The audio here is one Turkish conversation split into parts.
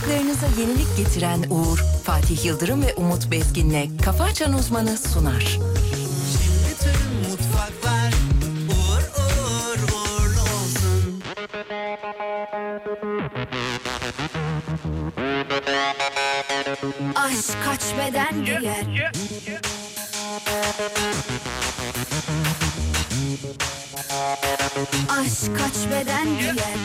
Mutfaklarınıza yenilik getiren Uğur, Fatih Yıldırım ve Umut Bezgin'le Kafa Açan Uzmanı sunar. Bütün mutfaklar uğur uğur uğurlu olsun. Aşk kaç beden giyer Aşk kaç beden giyer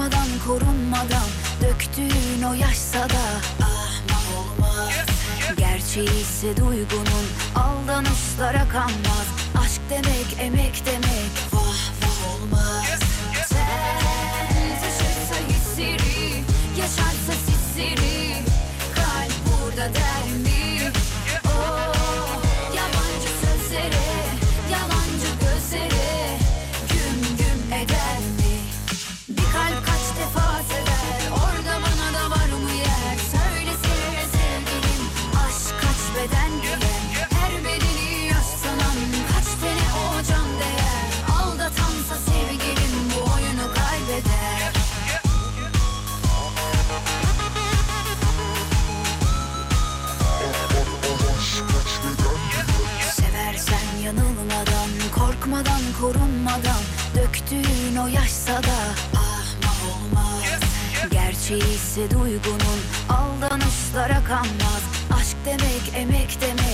Korkmadan korunmadan Döktüğün o yaşsa da Ahmak olmaz. Gerçeği ise duygunun Aldanışlara kanmaz. Aşk demek emek demek korkmadan, korunmadan Döktüğün o yaşsa da ahmak olmaz. Gerçeği ise duygunun aldanışlara kanmaz. Aşk demek emek demek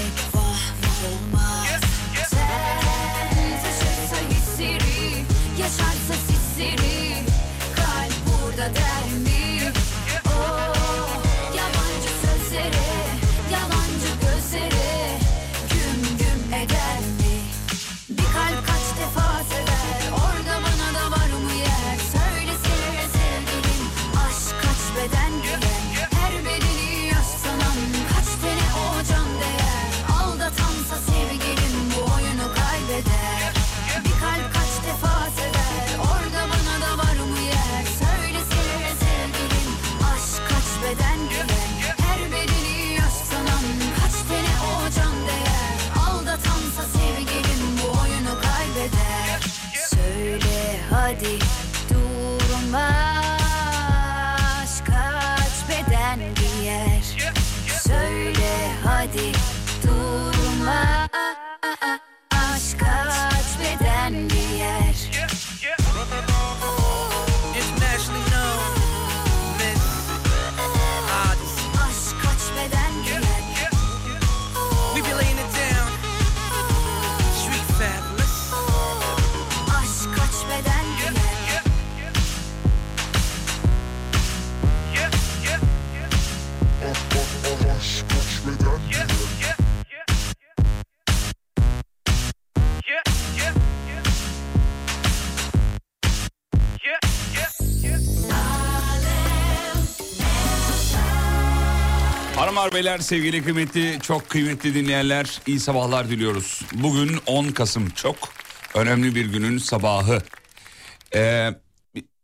beyler sevgili kıymetli çok kıymetli dinleyenler iyi sabahlar diliyoruz. Bugün 10 Kasım çok önemli bir günün sabahı. Ee,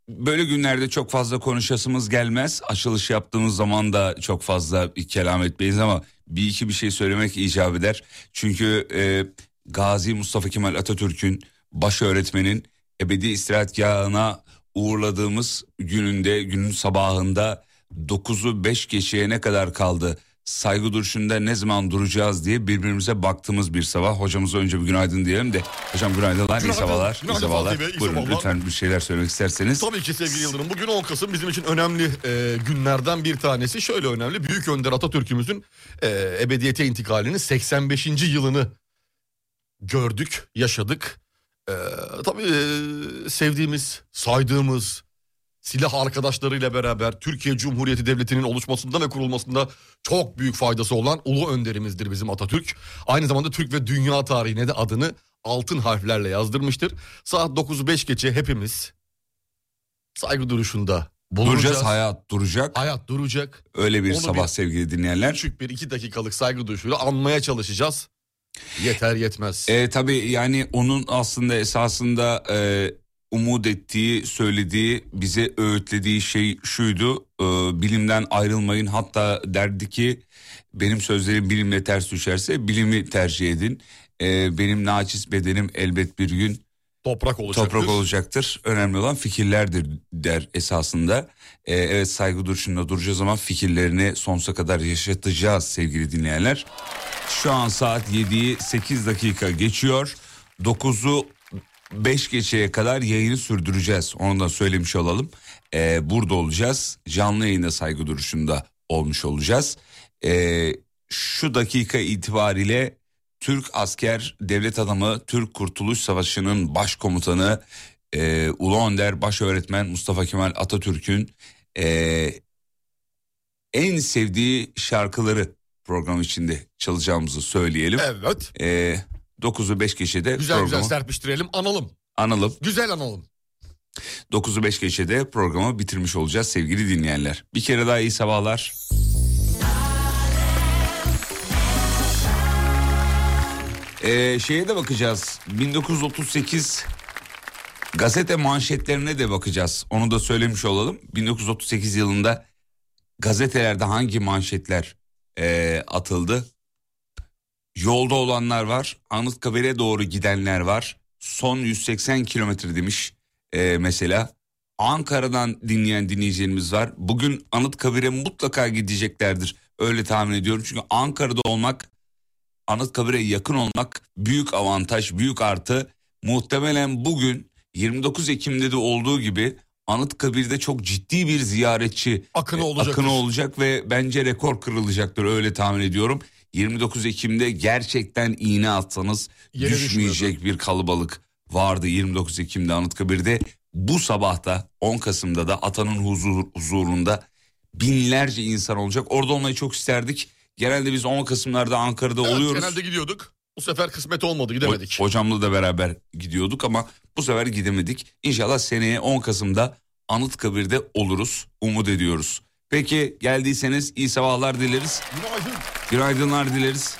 böyle günlerde çok fazla konuşasımız gelmez. Açılış yaptığımız zaman da çok fazla kelam etmeyiz ama bir iki bir şey söylemek icap eder. Çünkü e, Gazi Mustafa Kemal Atatürk'ün baş öğretmenin ebedi istirahatgahına uğurladığımız gününde günün sabahında 9'u 5 geçeye ne kadar kaldı? Saygı duruşunda ne zaman duracağız diye birbirimize baktığımız bir sabah. Hocamıza önce bir günaydın diyelim de. Hocam günaydınlar, iyi Günaydın. sabahlar. iyi Günaydın sabahlar. Fatih Bey, iyi Buyurun sabahlar. lütfen bir şeyler söylemek isterseniz. Tabii ki sevgili Yıldırım. Bugün 10 Kasım bizim için önemli e, günlerden bir tanesi. Şöyle önemli. Büyük Önder Atatürk'ümüzün e, ebediyete intikalinin 85. yılını gördük, yaşadık. E, tabii e, sevdiğimiz, saydığımız silah arkadaşlarıyla beraber Türkiye Cumhuriyeti Devleti'nin oluşmasında ve kurulmasında çok büyük faydası olan ulu önderimizdir bizim Atatürk. Aynı zamanda Türk ve dünya tarihine de adını altın harflerle yazdırmıştır. Saat 9'u 5 geçe hepimiz saygı duruşunda bulunacağız. Duracağız hayat duracak. Hayat duracak. Öyle bir Onu sabah bir- sevgili dinleyenler. Küçük bir iki dakikalık saygı duruşuyla anmaya çalışacağız. Yeter yetmez. E, tabii yani onun aslında esasında e, umut ettiği, söylediği, bize öğütlediği şey şuydu. e, bilimden ayrılmayın. Hatta derdi ki benim sözlerim bilimle ters düşerse bilimi tercih edin. E, benim naçiz bedenim elbet bir gün Toprak olacaktır. toprak olacaktır. Önemli olan fikirlerdir der esasında. Ee, evet saygı duruşunda duracağız ama fikirlerini sonsuza kadar yaşatacağız sevgili dinleyenler. Şu an saat 7'yi 8 dakika geçiyor. 9'u 5 geçeye kadar yayını sürdüreceğiz. Onu da söylemiş olalım. Ee, burada olacağız. Canlı yayında saygı duruşunda olmuş olacağız. Ee, şu dakika itibariyle Türk asker, devlet adamı, Türk Kurtuluş Savaşı'nın başkomutanı, e, Ulu Önder, baş öğretmen Mustafa Kemal Atatürk'ün e, en sevdiği şarkıları program içinde çalacağımızı söyleyelim. Evet. E, 9'u 5 geçede Güzel programı güzel serpiştirelim. Analım. analım. Güzel analım. 9'u 5 geçede programı bitirmiş olacağız sevgili dinleyenler. Bir kere daha iyi sabahlar. Ee, şeye de bakacağız. 1938 gazete manşetlerine de bakacağız. Onu da söylemiş olalım. 1938 yılında gazetelerde hangi manşetler ee, atıldı? Yolda olanlar var. Anıtkabir'e doğru gidenler var. Son 180 kilometre demiş ee, mesela. Ankara'dan dinleyen dinleyicilerimiz var. Bugün Anıtkabir'e mutlaka gideceklerdir. Öyle tahmin ediyorum. Çünkü Ankara'da olmak, Anıtkabir'e yakın olmak büyük avantaj, büyük artı. Muhtemelen bugün 29 Ekim'de de olduğu gibi Anıtkabir'de çok ciddi bir ziyaretçi Akını e, olacaktır. akını olacak ve bence rekor kırılacaktır öyle tahmin ediyorum. 29 Ekim'de gerçekten iğne atsanız Yere düşmeyecek bir kalabalık vardı 29 Ekim'de Anıtkabir'de. Bu sabahta 10 Kasım'da da atanın huzur, huzurunda binlerce insan olacak. Orada olmayı çok isterdik. Genelde biz 10 Kasım'larda Ankara'da Evet, oluyoruz. genelde gidiyorduk. Bu sefer kısmet olmadı gidemedik. Ho- Hocamla da beraber gidiyorduk ama bu sefer gidemedik. İnşallah seneye 10 Kasım'da Anıtkabir'de oluruz. Umut ediyoruz. Peki geldiyseniz iyi sabahlar dileriz. Günaydın. Günaydınlar dileriz.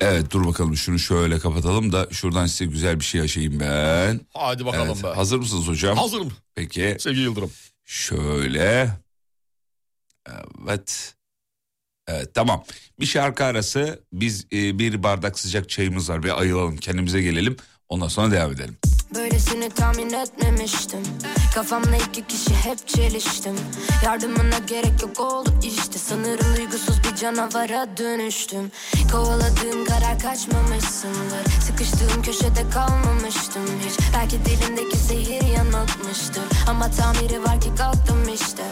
Evet dur bakalım şunu şöyle kapatalım da şuradan size güzel bir şey yaşayayım ben. Hadi bakalım Evet, be. hazır mısınız hocam? Hazırım Peki sevgili Yıldırım. şöyle. Evet. Evet tamam. Bir şarkı arası biz e, bir bardak sıcak çayımız var ve ayılalım kendimize gelelim. Ondan sonra devam edelim. Böylesini tahmin etmemiştim. Kafamla iki kişi hep çeliştim. Yardımına gerek yok oldu işte. Sanırım duygusuz bir canavara dönüştüm. Kovaladığım karar kaçmamışsındır. Sıkıştığım köşede kalmamıştım hiç. Belki dilimdeki zehir yanıltmıştır. Ama tamiri var ki kalktım işte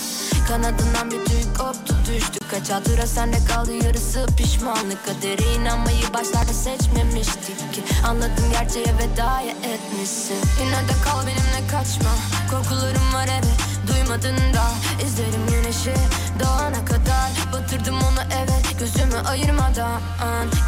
Kanadından bir tüy koptu düştü. Kaç hatıra sende kaldı yarısı pişmanlık. Kadere inanmayı başlarda seçmemiştik ki. Anladım gerçeğe vedaya etmişsin. Yine de kal benimle kaçma. Korkularım var evet duymadın da. İzlerim güneşi doğana kadar. Batırdım onu evet gözümü ayırmadan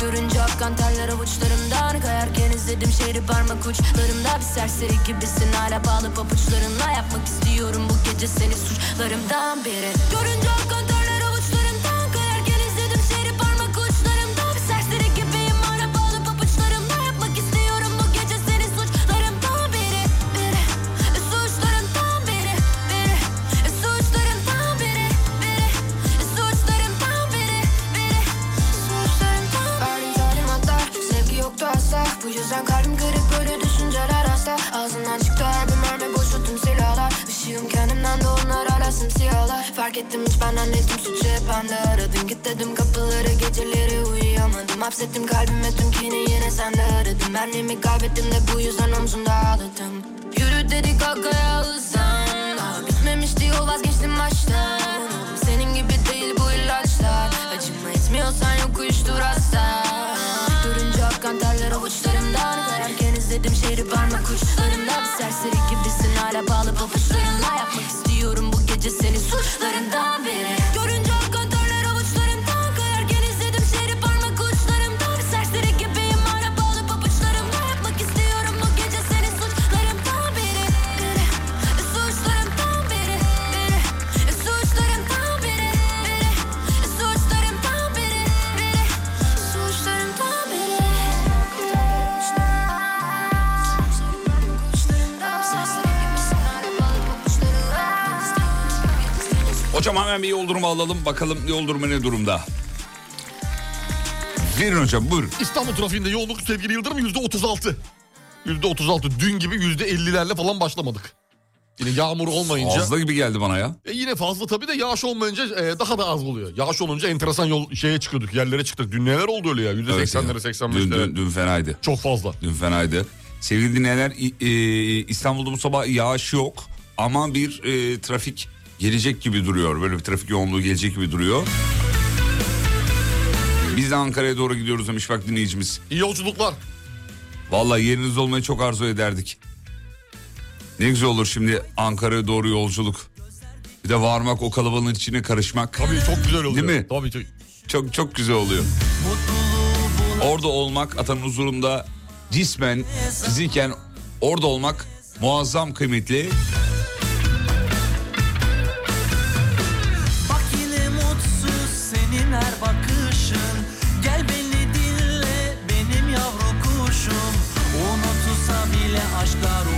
Görünce akkan terler avuçlarımdan Kayarken izledim şehri parmak uçlarımda Bir serseri gibisin hala bağlı pabuçlarınla Yapmak istiyorum bu gece seni suçlarımdan biri Görünce akkan Ağzından çıktı mermi boşu tüm silahlar. Işığım kendimden de onlar hala simsiyahlar Fark ettim hiç benden değil tüm suçu hep bende Aradın git dedim kapıları geceleri uyuyamadım. Hapsettim kalbime tüm kini yine sende aradım Benliğimi kaybettim de bu yüzden omzumda ağladım. Yürü dedik kalkaya hızlan Daha bitmemişti yol vazgeçtim baştan. Senin gibi değil bu ilaçlar. Acıma etmiyorsan yok uyuştur hasta Görünce akkan terler avuçlarımdan İzledim şehri parmak uçlarımda Bir serseri gibisin. Hala bağlı pabuçlarınla Yapmak istiyorum bu gece seni suçlarından biri Hocam hemen bir yol durumu alalım. Bakalım yol durumu ne durumda? Verin hocam buyurun. İstanbul trafiğinde yoğunluk sevgili Yıldırım yüzde 36. Yüzde 36. Dün gibi yüzde 50'lerle falan başlamadık. Yine yağmur olmayınca. Fazla gibi geldi bana ya. E yine fazla tabii de yağış olmayınca e, daha da az oluyor. Yağış olunca enteresan yol şeye çıkıyorduk yerlere çıktık. Dün neler oldu öyle ya yüzde Evet ya. 80'lere Dün, 85'lere. dün, dün fenaydı. Çok fazla. Dün fenaydı. Sevgili dinleyenler e, İstanbul'da bu sabah yağış yok. Ama bir e, trafik gelecek gibi duruyor. Böyle bir trafik yoğunluğu gelecek gibi duruyor. Biz de Ankara'ya doğru gidiyoruz demiş bak dinleyicimiz. İyi yolculuklar. Vallahi yerinizde olmayı çok arzu ederdik. Ne güzel olur şimdi Ankara'ya doğru yolculuk. Bir de varmak o kalabalığın içine karışmak. Tabii çok güzel oluyor. Değil mi? Tabii tabii. Çok çok güzel oluyor. Orada olmak atanın huzurunda cismen fiziken orada olmak muazzam kıymetli. Bile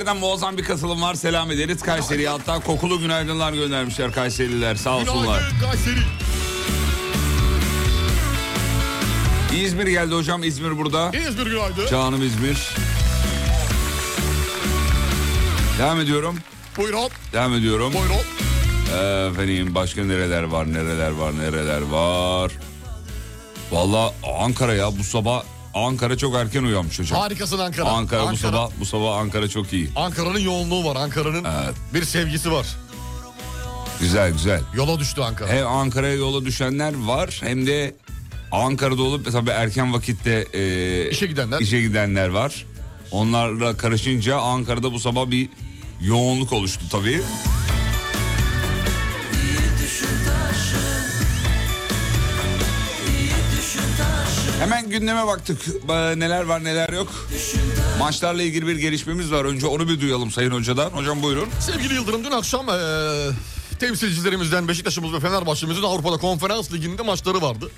Kayseri'den muazzam bir katılım var. Selam ederiz Kayseri'ye. Hatta kokulu günaydınlar göndermişler Kayserililer. Sağ olsunlar. Günaydın Kayseri. İzmir geldi hocam. İzmir burada. İzmir günaydın. Canım İzmir. Devam ediyorum. Buyurun. Devam ediyorum. Buyurun. Efendim başka nereler var nereler var nereler var. Valla Ankara ya bu sabah Ankara çok erken uyanmış hocam. Harikasın Ankara. Ankara, bu sabah bu sabah Ankara çok iyi. Ankara'nın yoğunluğu var. Ankara'nın Evet. bir sevgisi var. Güzel güzel. Yola düştü Ankara. Hem Ankara'ya yola düşenler var hem de Ankara'da olup tabii erken vakitte e, İşe gidenler. işe gidenler var. Onlarla karışınca Ankara'da bu sabah bir yoğunluk oluştu tabii. Hemen gündeme baktık. Ba- Neler var neler yok. Maçlarla ilgili bir gelişmemiz var. Önce onu bir duyalım Sayın Hoca'dan. Hocam buyurun. Sevgili Yıldırım dün akşam eee, temsilcilerimizden Beşiktaş'ımız ve Fenerbahçe'mizin Avrupa'da konferans liginde maçları vardı.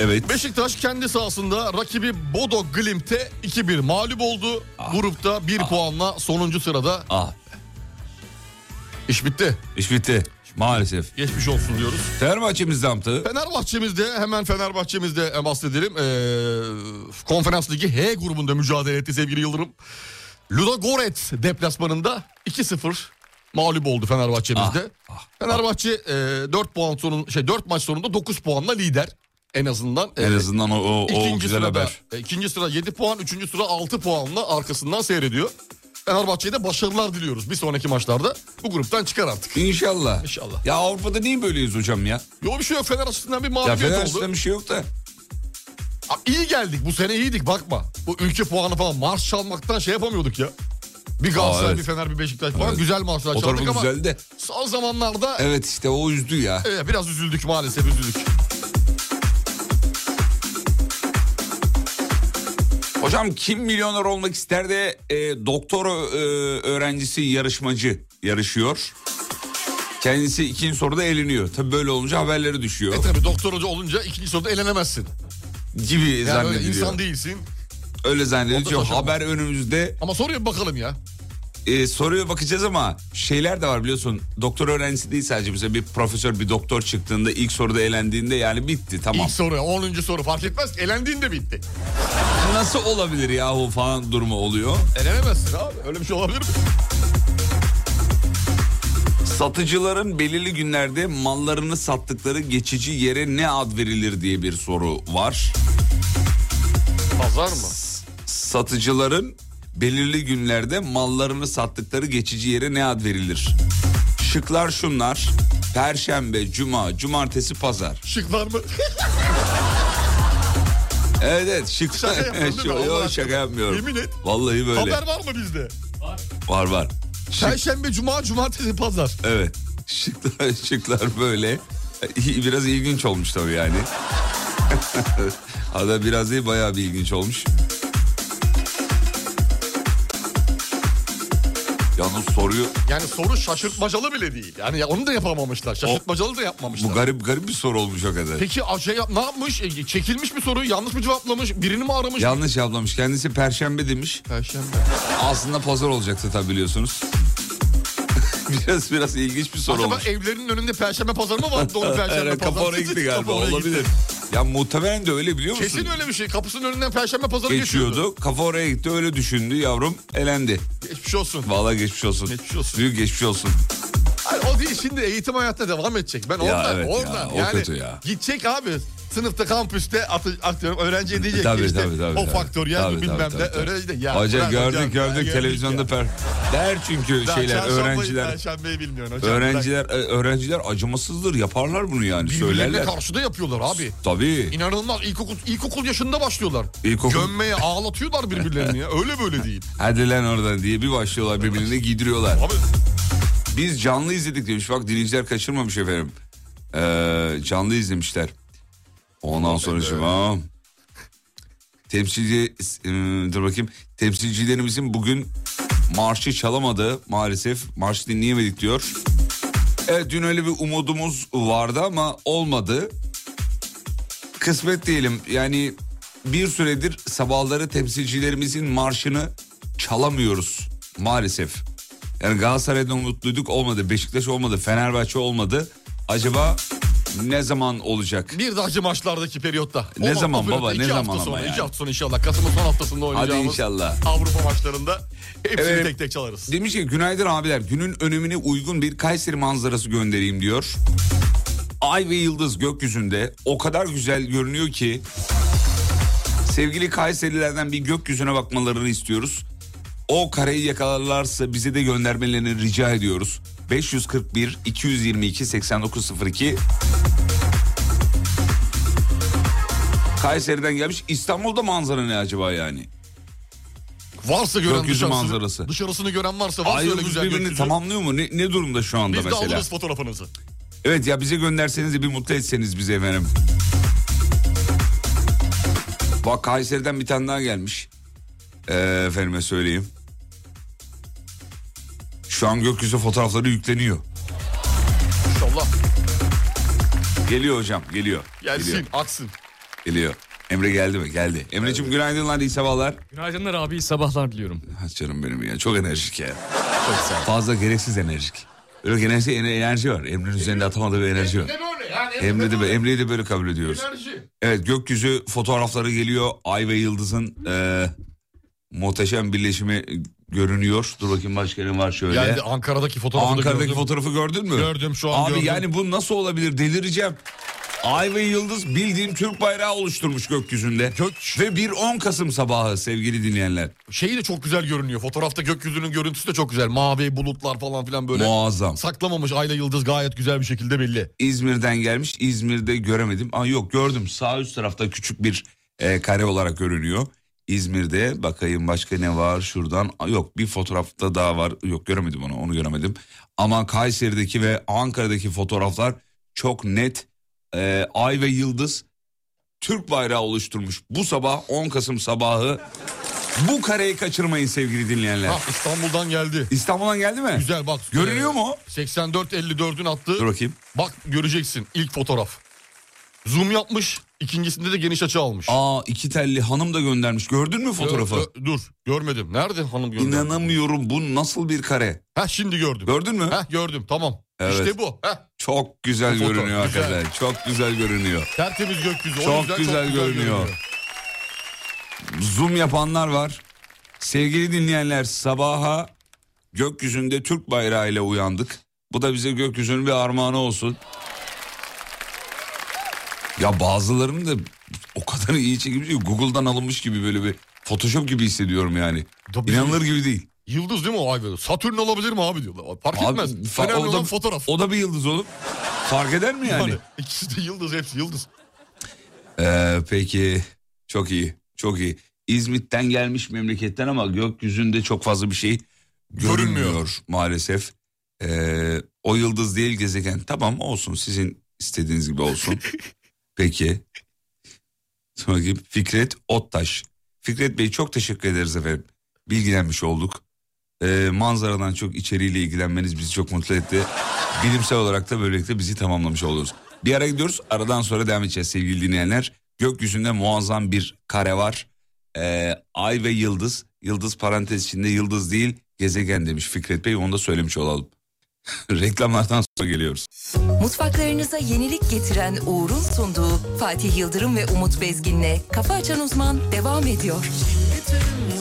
Evet. Beşiktaş kendi sahasında rakibi Bodo Glimt'e 2-1 mağlup oldu. Grupta 1 puanla sonuncu sırada Ah iş bitti. iş bitti. Maalesef. Geçmiş olsun diyoruz. Fenerbahçe'miz yaptı. Fenerbahçe'mizde hemen Fenerbahçe'mizde e, bahsedelim. Eee, konferans ligi H grubunda mücadele etti sevgili Yıldırım. Ludogorets deplasmanında 2-0 mağlup oldu Fenerbahçe'mizde. Fenerbahçe e, 4 puan sonun şey 4 maç sonunda 9 puanla lider en azından. En E, azından o, o, o İkinci güzel sırada, haber. e, ikinci sıra 7 puan, üçüncü sıra 6 puanla arkasından seyrediyor. Fenerbahçe'ye de başarılar diliyoruz. Bir sonraki maçlarda bu gruptan çıkar artık. İnşallah. İnşallah. Ya Avrupa'da niye böyleyiz hocam ya? Yok bir şey yok Fener açısından bir Ya mağlubiyet Fener oldu. açısından bir şey yok da. Aa, İyi geldik bu sene iyiydik bakma. Bu ülke puanı falan marş çalmaktan şey yapamıyorduk ya. Bir Galatasaray, Aa, evet. bir Fener, bir Beşiktaş falan Evet. güzel maçlar çaldık ama güzeldi. son zamanlarda Evet işte o üzdü ya. evet, biraz üzüldük maalesef üzüldük. Hocam kim milyoner olmak ister de e, doktor e, öğrencisi yarışmacı yarışıyor. Kendisi ikinci soruda eleniyor. Tabii böyle olunca haberleri düşüyor. E tabi doktor hoca olunca ikinci soruda elenemezsin. gibi Yani zannediliyor. insan değilsin. Öyle zannediliyor. Haber önümüzde. Ama soruya bir bakalım ya. E, soruya bakacağız ama şeyler de var biliyorsun. Doktor öğrencisi değil sadece mesela bir profesör bir doktor çıktığında ilk soruda elendiğinde yani bitti tamam. İlk soru 10. soru fark etmez. Elendiğinde bitti. Nasıl olabilir yahu falan durumu oluyor. Elenemezsin abi. Öyle bir şey olabilir mi? Satıcıların belirli günlerde mallarını sattıkları geçici yere ne ad verilir diye bir soru var. Pazar mı? Satıcıların belirli günlerde mallarını sattıkları geçici yere ne ad verilir? Şıklar şunlar. Perşembe, cuma, cumartesi, pazar. Şıklar mı? Evet evet şık. Şaka? Yok, Allah şaka yapmıyorum. Yemin et. Vallahi böyle. Haber var mı bizde? Var var. Şık, Perşembe, cuma, cumartesi, pazar. evet. Şıklar, şıklar böyle. Biraz ilginç olmuş tabii yani. Hatta biraz değil bayağı bir ilginç olmuş. Yalnız soruyu Yani soru şaşırtmacalı bile değil. Yani ya onu da yapamamışlar. Şaşırtmacalı da yapmamışlar. bu garip garip bir soru olmuş o kadar. Peki şey yap, ne yapmış? E, çekilmiş bir soruyu yanlış mı cevaplamış? Birini mi aramış? Yanlış yaplamış. Kendisi perşembe demiş. Perşembe. Aslında pazar olacaktı tabii biliyorsunuz. biraz biraz ilginç bir soru Acaba olmuş. evlerinin önünde perşembe pazarı mı vardı? Onu perşembe Evet, pazarı. kafa oraya gitti galiba olabilir. gitti. Ya muhtemelen de öyle biliyor musun? Kesin öyle bir şey. Kapısının önünden perşembe pazarı geçiyordu. geçiyordu. Kafa oraya gitti öyle düşündü yavrum elendi. Geçmiş olsun. Vallahi geçmiş olsun. Geçmiş olsun. Büyük geçmiş olsun. Hayır, o değil şimdi eğitim hayatına devam edecek. Ben oradan evet ya, oradan o yani ya. gidecek abi. Sınıfta kampüste atı, atıyorum öğrenciye diyecek Tabii, ki işte tabii, tabii, o tabii. faktöriyel Tabii, bilmem tabii, ne tabii, öğrenci de ya. Hoca bırak gördük hocam, gördük ya, televizyonda ya. per. Der çünkü Daha şeyler öğrenciler. Perşembeyi bilmiyorsun hocam. Öğrenciler e, öğrenciler acımasızdır yaparlar bunu yani Birbirlerine söylerler. karşıda yapıyorlar abi. Tabii. İnanılmaz ilkokul, ilkokul yaşında başlıyorlar. İlkokul- Gömmeye ağlatıyorlar birbirlerini ya. Öyle böyle değil. Hadi lan oradan diye bir başlıyorlar birbirine giydiriyorlar. Abi Biz canlı izledik demiş. Bak dinleyiciler kaçırmamış efendim. Ee, canlı izlemişler. Ondan sonra şu an temsilci e, dur bakayım temsilcilerimizin bugün marşı çalamadı maalesef marş dinleyemedik diyor. Evet dün öyle bir umudumuz vardı ama olmadı. Kısmet diyelim yani bir süredir sabahları temsilcilerimizin marşını çalamıyoruz maalesef. Yani Galatasaray'dan umutluyduk olmadı. Beşiktaş olmadı. Fenerbahçe olmadı. Acaba ne zaman olacak? bir dahaki maçlardaki periyotta. Ne O- zaman baba, ne iki zaman sonra, ama iki yani? hafta sonra inşallah. Kasım'ın son haftasında Hadi oynayacağımız inşallah. Avrupa maçlarında hepsini Evet. tek tek çalarız. Demiş ki günaydın abiler günün önemine uygun bir Kayseri manzarası göndereyim diyor. Ay ve yıldız gökyüzünde o kadar güzel görünüyor ki sevgili Kayserilerden bir gökyüzüne bakmalarını istiyoruz. O kareyi yakalarlarsa bize de göndermelerini rica ediyoruz. 541 222 8902 Kayseri'den gelmiş. İstanbul'da manzara ne acaba yani? Varsa gören Gökyüzü dışarısını, manzarası. dışarısını gören varsa varsa Ay öyle güzel birbirini gökyüzü. tamamlıyor mu? Ne, ne durumda şu anda Biz de mesela? alırız fotoğrafınızı. Evet ya bize gönderseniz de bir mutlu etseniz bize efendim. Bak Kayseri'den bir tane daha gelmiş. Ee, efendime söyleyeyim. Şu an gökyüzü fotoğrafları yükleniyor. İnşallah Geliyor hocam geliyor. gelsin, Geliyor. aksın. geliyor. Emre geldi mi? Geldi. Emre'ciğim günaydınlar iyi sabahlar. Günaydınlar abi, iyi sabahlar diliyorum. Ha, Canım benim ya çok enerjik ya. Çok sağ ol. Fazla gereksiz enerjik. Öyle enerji, enerji var. Emre'nin üzerinde atamadığı bir enerji var. Emre de, Emre'yi de böyle kabul ediyoruz. Enerji. Evet gökyüzü fotoğrafları geliyor. Ay ve Yıldız'ın e, muhteşem birleşimi görünüyor. Dur bakayım başka ne var şöyle. Geldi Ankara'daki fotoğrafı da Ankara'daki gördüm. fotoğrafı gördün mü? Gördüm, şu an Abi gördüm. yani bu nasıl olabilir delireceğim. Ay ve Yıldız bildiğim Türk bayrağı oluşturmuş gökyüzünde. Gök- Ve bir 10 Kasım sabahı sevgili dinleyenler. Şeyi de çok güzel görünüyor. Fotoğrafta gökyüzünün görüntüsü de çok güzel. Mavi bulutlar falan filan böyle. Muazzam. Saklamamış Ayla Yıldız gayet güzel bir şekilde belli. İzmir'den gelmiş. İzmir'de göremedim. Aa, yok gördüm. Sağ üst tarafta küçük bir e, kare olarak görünüyor. İzmir'de bakayım başka ne var şuradan. Yok bir fotoğrafta daha var. Yok göremedim onu onu göremedim. Ama Kayseri'deki ve Ankara'daki fotoğraflar çok net. E, Ay ve Yıldız Türk bayrağı oluşturmuş. Bu sabah 10 Kasım sabahı Bu kareyi kaçırmayın sevgili dinleyenler. Ha, İstanbul'dan geldi. İstanbul'dan geldi mi? Güzel bak. Görünüyor Ee, mu o? 84-54'ün attığı. Dur bakayım. Bak göreceksin ilk fotoğraf. Zoom yapmış. ikincisinde de geniş açı almış. Aa iki telli hanım da göndermiş. Gördün mü fotoğrafı? Gö- gö- dur görmedim. Nerede hanım gördüm? İnanamıyorum bu nasıl bir kare? Ha şimdi gördüm. Gördün mü? Ha gördüm tamam. Evet. İşte bu. Heh. Çok güzel Bu foto, görünüyor güzel. hakikaten. Çok güzel görünüyor. Tertemiz gökyüzü. O Çok yüzden güzel görünüyor. Zoom yapanlar var. Sevgili dinleyenler sabaha gökyüzünde Türk bayrağı ile uyandık. Bu da bize gökyüzünün bir armağanı olsun. Ya bazılarını da o kadar iyi çekilmiş ki Google'dan alınmış gibi böyle bir Photoshop gibi hissediyorum yani. Tabii. İnanılır gibi değil. Yıldız değil mi o böyle? Satürn olabilir mi abi diyorlar. Fark Abi, etmez. fa- Önemli o da- olan fotoğraf. O da bir yıldız oğlum. Fark eder mi yani? Yani ikisi de yıldız hepsi yıldız. Ee, peki çok iyi çok iyi. İzmit'ten gelmiş memleketten ama gökyüzünde çok fazla bir şey görünmüyor, Görünmüyor. maalesef. Ee, o yıldız değil gezegen tamam olsun sizin istediğiniz gibi olsun. peki. Sonra gibi Fikret Ottaş. Fikret Bey çok teşekkür ederiz efendim. Bilgilenmiş olduk. Ee, manzaradan çok içeriğiyle ilgilenmeniz bizi çok mutlu etti. Bilimsel olarak da böylelikle bizi tamamlamış oluruz. Bir ara gidiyoruz. Aradan sonra devam edeceğiz sevgili dinleyenler. Gökyüzünde muazzam bir kare var. Ee, ay ve yıldız. Yıldız parantez içinde yıldız değil gezegen demiş Fikret Bey. Onu da söylemiş olalım. Reklamlardan sonra geliyoruz. Mutfaklarınıza yenilik getiren Uğur'un sunduğu Fatih Yıldırım ve Umut Bezgin'le Kafa Açan Uzman devam ediyor. Bütün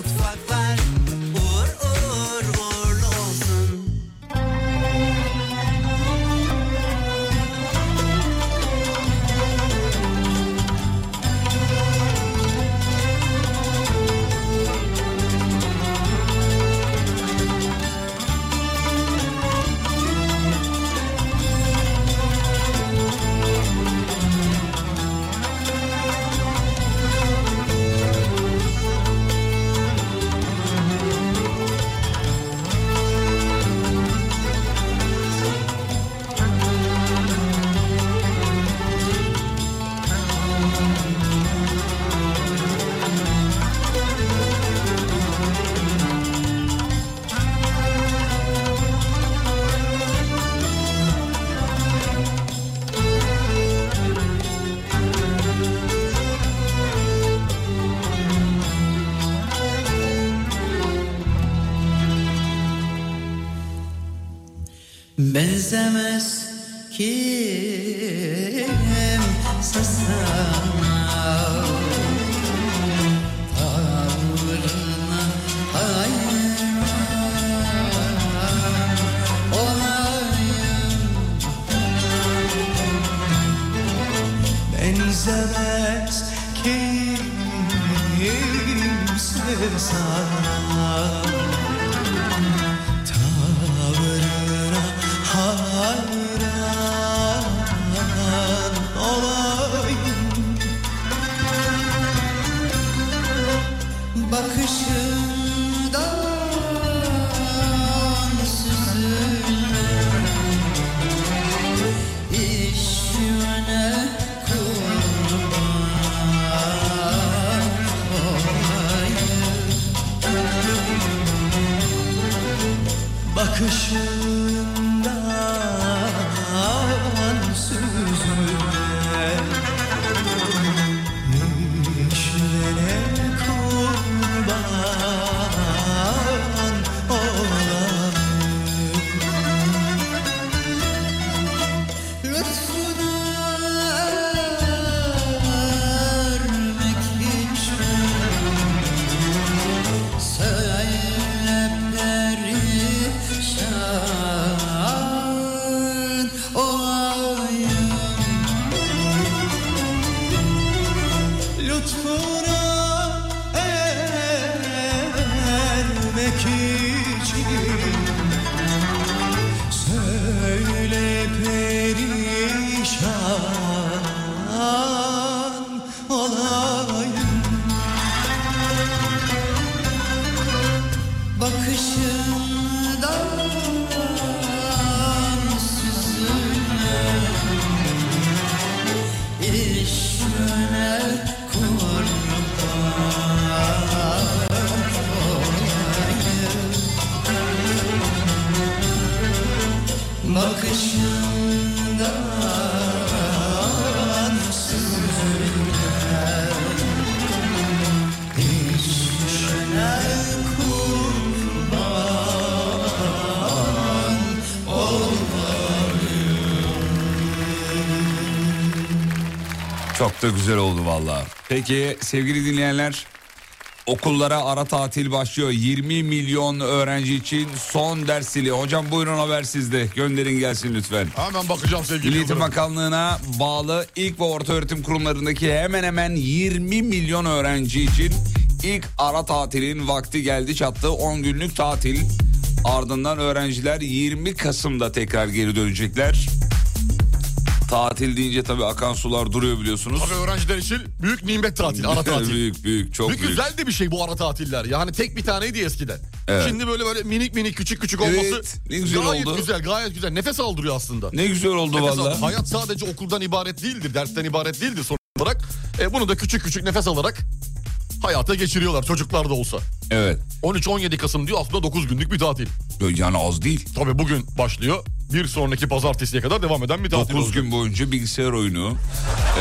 işine da güzel oldu valla. Peki sevgili dinleyenler okullara ara tatil başlıyor. 20 milyon öğrenci için son ders zili. Hocam buyurun haber sizde. Gönderin gelsin lütfen. Hemen bakacağım sevgili Milli Eğitim. Bakanlığı'na bağlı ilk ve orta öğretim kurumlarındaki hemen hemen 20 milyon öğrenci için ilk ara tatilin vakti geldi çattı. 10 günlük tatil ardından öğrenciler 20 Kasım'da tekrar geri dönecekler. Tatil deyince tabii akan sular duruyor biliyorsunuz. Tabii öğrenciler için büyük nimet tatil, ara tatil. büyük büyük çok Büyük büyük. güzel de bir şey bu ara tatiller. Yani tek bir taneydi eskiden. Evet. Şimdi böyle böyle minik minik küçük küçük Evet, olması ne güzel gayet oldu. güzel gayet güzel. Nefes aldırıyor aslında. Ne güzel oldu Nefes valla. al- Hayat sadece okuldan ibaret değildir, dersten ibaret değildir sonuç olarak. E, bunu da küçük küçük nefes alarak hayata geçiriyorlar çocuklar da olsa. Evet. 13-17 Kasım diyor aslında 9 günlük bir tatil. Yani az değil. Tabii bugün başlıyor. Bir sonraki pazartesiye kadar devam eden bir tatil 9 olacak. gün boyunca bilgisayar oyunu.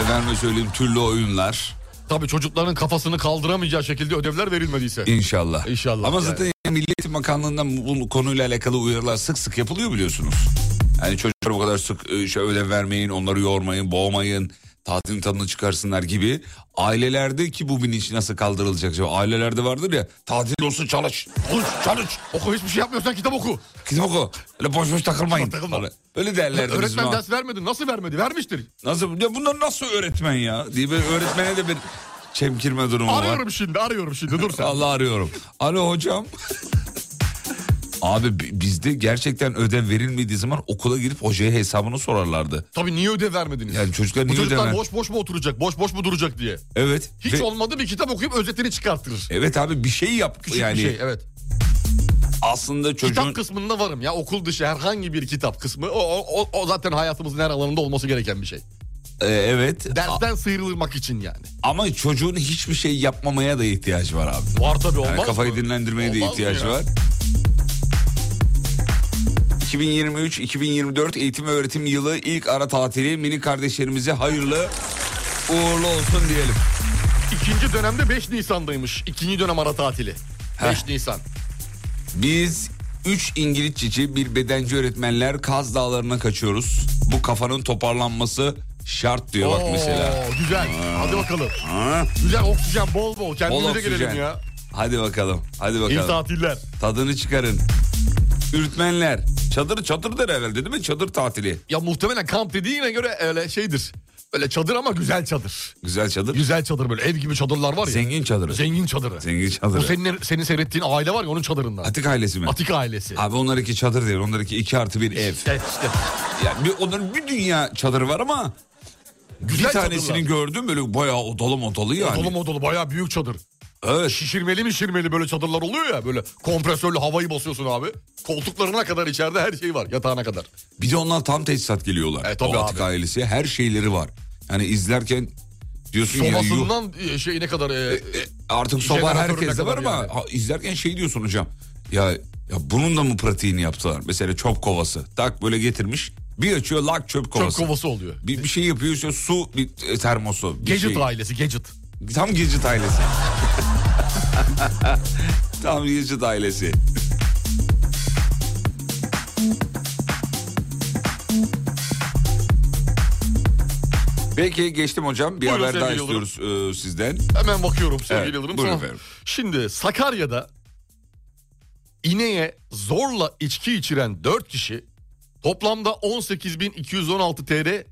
Efendime söyleyeyim türlü oyunlar. Tabii çocukların kafasını kaldıramayacağı şekilde ödevler verilmediyse. İnşallah. İnşallah Ama yani. zaten Milli Eğitim Bakanlığı'ndan bu konuyla alakalı uyarılar sık sık yapılıyor biliyorsunuz. Yani çocuklara bu kadar sık e, şey ödev vermeyin, onları yormayın, boğmayın, tatilin tadını çıkarsınlar gibi. Ailelerde ki bu bilinç nasıl kaldırılacak? acaba? Ailelerde vardır ya tatil olsun çalış, çalış, çalış. Oku hiçbir şey yapmıyorsan kitap oku. Kitap oku. Öyle boş boş takılmayın. Takılma. Öyle derlerdi bizim Öğretmen ders vermedi. Nasıl vermedi? Vermiştir. Nasıl, ya bunlar nasıl öğretmen ya? diye böyle öğretmene de bir çemkirme durumu var. Arıyorum şimdi arıyorum şimdi dur sen. Allah arıyorum. Alo hocam. Abi bi- bizde gerçekten ödev verilmediği zaman okula girip hocaya hesabını sorarlardı. Tabii niye ödev vermediniz? Yani çocuklar Bu niye çocuklar ödev ver- boş boş mu oturacak? Boş boş mu duracak diye. Evet. Hiç Ve- olmadı bir kitap okuyup özetini çıkartırır. Evet abi bir şey yap. Küçük yani bir şey evet. aslında çocuğun Kitap kısmında varım ya okul dışı herhangi bir kitap kısmı o, o, o- o zaten hayatımızın her alanında olması gereken bir şey. Ee, evet. Dersten sıyrılmak için yani. Ama çocuğun hiçbir şey yapmamaya da ihtiyacı var abi. Var tabii olmaz Yani kafayı mı? dinlendirmeye de Olmaz mı ihtiyacı ya? var. 2023-2024 eğitim öğretim yılı ilk ara tatili mini kardeşlerimize hayırlı uğurlu olsun diyelim. İkinci dönemde 5 Nisan'daymış. İkinci dönem ara tatili. 5 Nisan. Biz 3 İngilizceci bir bedenci öğretmenler Kaz Dağları'na kaçıyoruz. Bu kafanın toparlanması şart diyor bak Oo, mesela. Güzel. Hadi bakalım. Ha? Güzel oksijen bol bol. Bol Kendimize gelelim oksijen. ya. Hadi bakalım. Hadi İyi bakalım. tatiller. Tadını çıkarın. Ürtmenler. Çadır çadırdır herhalde değil mi? Çadır tatili. Ya muhtemelen kamp dediğine göre öyle şeydir. Öyle çadır ama güzel çadır. Güzel çadır. Güzel çadır böyle ev gibi çadırlar var ya. Zengin çadırı. Zengin çadırı. Zengin Bu çadırı. senin, senin seyrettiğin aile var ya onun çadırından. Atik ailesi mi? Atik ailesi. Abi onlarınki çadır değil. Onlarınki iki artı bir ev. İşte, işte. Yani bir, onların bir dünya çadırı var ama Güzel bir tanesini çadırlar. gördüm böyle bayağı odalı modalı yani. Odolu modolu bayağı büyük çadır. Evet. Şişirmeli mi şişirmeli böyle çadırlar oluyor ya böyle kompresörlü havayı basıyorsun abi. Koltuklarına kadar içeride her şey var yatağına kadar. Bir de onlar tam teçhizat geliyorlar. E, tabii o Atik abi. ailesi her şeyleri var. Yani izlerken diyorsun ya yuh, Sobasından e, şeyine kadar e, artık soba herkeste var ama yani. ha, izlerken şey diyorsun hocam. Ya ya bunun da mı pratiğini yaptılar? Mesela çöp kovası. Tak böyle getirmiş. Bir açıyor lak çöp çöp kovası. kovası oluyor. Bir, bir şey yapıyor işte su bir e, termosu. Bir Gadget şey. ailesi gadget. Tam Gadget ailesi. Tam Gadget ailesi. Peki geçtim hocam. Bir Buyurun haber daha Yıldırım. istiyoruz e, sizden. Hemen bakıyorum sevgili Evet, Yıldırım. buyurun efendim. Şimdi Sakarya'da ineğe zorla içki içiren 4 kişi toplamda 18.216 TL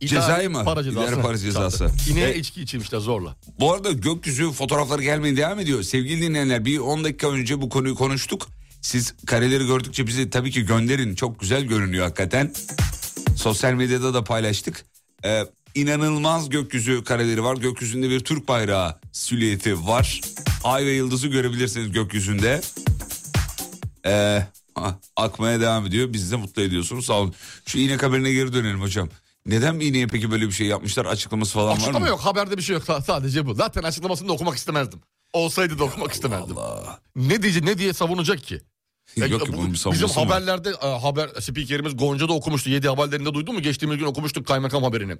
Cezayı mı? Para cezası. İdari para cezası. İneğe E- içki içirmişler zorla. Bu arada gökyüzü fotoğrafları gelmeye devam ediyor. Sevgili dinleyenler bir 10 dakika önce bu konuyu konuştuk. Siz kareleri gördükçe bize tabii ki gönderin. Çok güzel görünüyor hakikaten. Sosyal medyada da paylaştık. Ee, inanılmaz gökyüzü kareleri var. Gökyüzünde bir Türk bayrağı silüeti var. Ay ve yıldızı görebilirsiniz gökyüzünde. Ee, akmaya devam ediyor. Bizi de mutlu ediyorsunuz. Sağ olun. Şu iğne haberine geri dönelim hocam. Neden iğneye peki böyle bir şey yapmışlar? Açıklaması falan var Açıklama mı? yok haberde bir şey yok Sa- sadece bu. Zaten açıklamasını da okumak istemezdim. Olsaydı da okumak istemezdim. Allah. Ne diyecek ne diye savunacak ki? Ya, Yok ki bu- bunun bir bizim mı var? haberlerde e, haber spikerimiz Gonca'da okumuştu. Yedi haberlerinde duydun mu? Geçtiğimiz gün okumuştuk kaymakam haberini.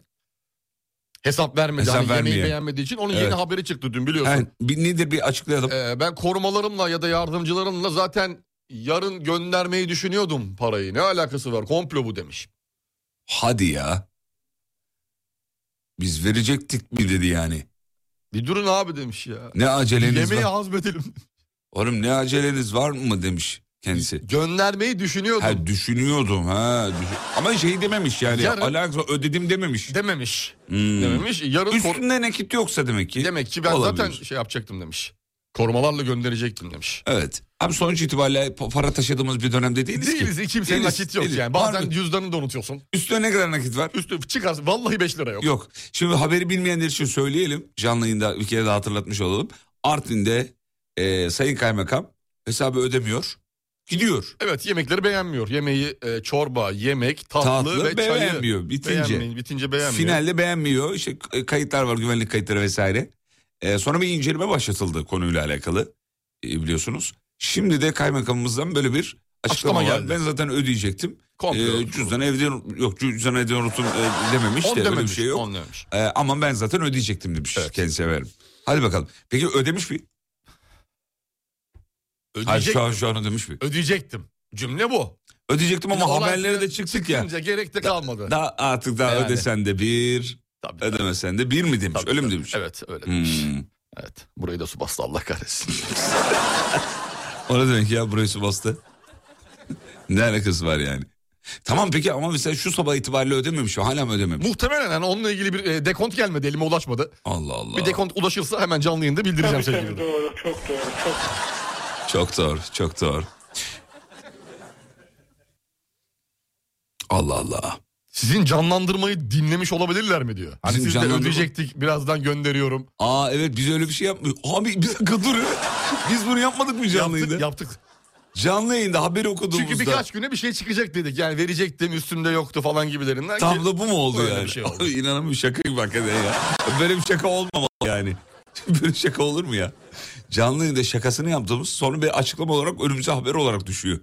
Hesap vermedi. Hesap hani yemeği vermiyor. beğenmediği için onun Evet. yeni haberi çıktı dün biliyorsun. Yani bir nedir bir açıklayalım. Ee, ben korumalarımla ya da yardımcılarımla zaten yarın göndermeyi düşünüyordum parayı. Ne alakası var? Komplo bu demiş. Hadi ya. Biz verecektik mi dedi yani. Bir durun abi demiş ya. Ne aceleniz Yemeği var? hazmedelim. Oğlum ne aceleniz var mı demiş kendisi. Göndermeyi düşünüyordum. Ha düşünüyordum ha. düşün- Ama şey dememiş yani. Yarın- Alakası ödedim dememiş. Dememiş. Hmm. Dememiş. Yarın Üstünde nakit yoksa demek ki. demek ki ben Olabilir. zaten şey yapacaktım demiş. Korumalarla gönderecektim demiş. Evet. Abi sonuç itibariyle pa- para taşıdığımız bir dönemde değiliz, Değiliz. ki. Kimsenin Değiliz, nakit yok değiliz. yani. Bazen Harbi. cüzdanını da unutuyorsun. Üstüne ne kadar nakit var? Üstü çıkar. Vallahi 5 lira yok. Yok. Şimdi haberi bilmeyenler için söyleyelim. Canlı yayında bir kere daha hatırlatmış olalım. Artvin'de e, Sayın Kaymakam hesabı ödemiyor. Gidiyor. Evet yemekleri beğenmiyor. Yemeği e, çorba, yemek, tatlı, Tatlı ve beğenmiyor. çayı. Bitince. Beğenmeyin, bitince beğenmiyor. Finalde beğenmiyor. İşte kayıtlar var, güvenlik kayıtları vesaire. E, sonra bir inceleme başlatıldı konuyla alakalı. E, biliyorsunuz. Şimdi de kaymakamımızdan böyle bir açıklama, Açıklama geldi. Ben zaten ödeyecektim. Komple E, unuttum. cüzdanı evde yok cüzdanı evde unuttum e, dememiş On de öyle bir dememiş, şey yok. on dememiş. E, ama ben zaten ödeyecektim demiş Evet. kendisi efendim. Hadi bakalım. Peki ödemiş mi? Hayır Ödeyecek, şu an, şu an ödemiş mi? ödeyecektim. Cümle bu. Ödeyecektim ama haberlere de çıktık ya. Gerek de kalmadı. Daha artık daha Yani. ödesen de bir, Tabii, ödemesen de bir mi demiş? Tabii, öyle mi tabii. demiş? Evet öyle demiş. Hmm. Evet. Burayı da su bastı Allah kahretsin. O ne demek ya burayı su bastı? ne alakası var yani? Tamam peki ama mesela şu sabah itibariyle ödememiş hala mı ödememiş? Muhtemelen yani onunla ilgili bir e, dekont gelmedi elime ulaşmadı. Allah Allah. Bir dekont ulaşırsa hemen canlı yayında bildireceğim Tabii sevgili. doğru çok doğru çok. Çok doğru çok doğru. Allah Allah. Sizin canlandırmayı dinlemiş olabilirler mi diyor. Hani Bizim siz de canlandırma- ödeyecektik birazdan gönderiyorum. Aa evet biz öyle bir şey yapmıyoruz. Abi bir dakika dur. Biz bunu yapmadık mı canlı Yaptık, yayında? yaptık. Canlı yayında haberi okuduğumuzda. Çünkü birkaç güne bir şey çıkacak dedik. Yani verecektim üstümde yoktu falan gibilerinden. Tam ki- da bu mu oldu Öyle yani? bir şey oldu. İnanamıyorum şaka gibi hakikaten ya. Böyle bir şaka olmamalı yani. Böyle şaka olur mu ya? Canlı yayında şakasını yaptığımız sonra bir açıklama olarak önümüze haber olarak düşüyor.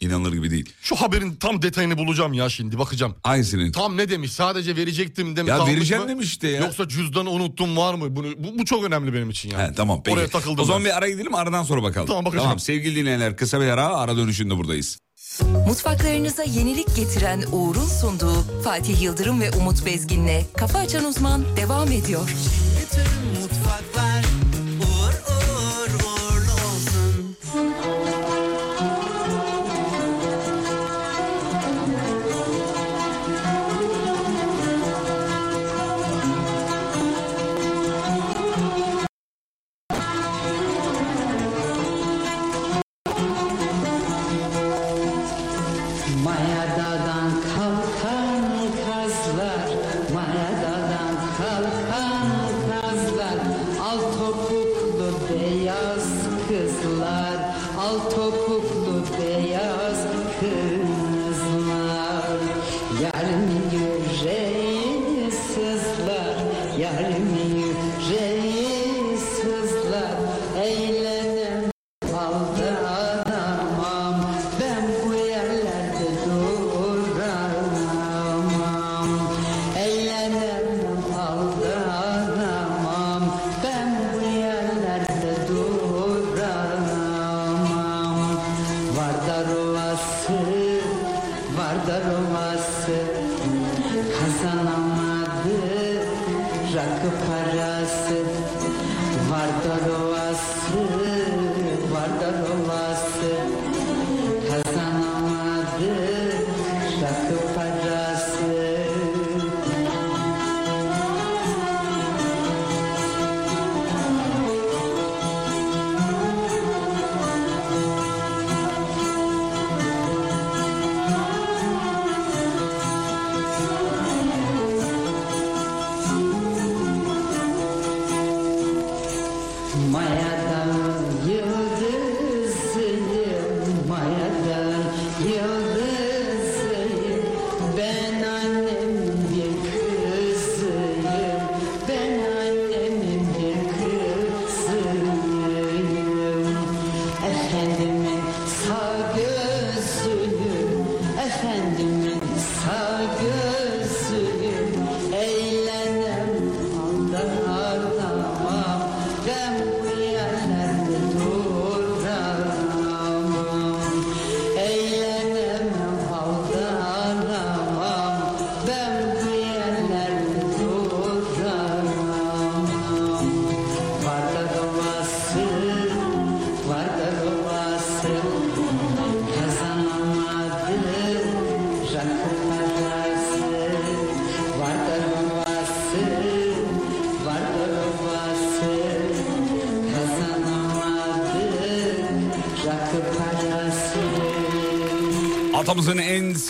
İnanılır gibi değil. Şu haberin tam detayını bulacağım ya şimdi bakacağım. Hangisinin? Tam ne demiş? Sadece verecektim demiş. Ya vereceğim mı? demiş işte ya. Yoksa cüzdanı unuttum var mı? Bunu, bu, bu çok önemli benim için yani. He, tamam peki. Oraya takıldım O zaman ben. bir ara gidelim aradan sonra bakalım. Tamam, bakacağım. Tamam sevgili dinleyenler kısa bir ara ara dönüşünde buradayız. Mutfaklarınıza yenilik getiren Uğur'un sunduğu Fatih Yıldırım ve Umut Bezgin'le Kafa Açan Uzman devam ediyor. Bütün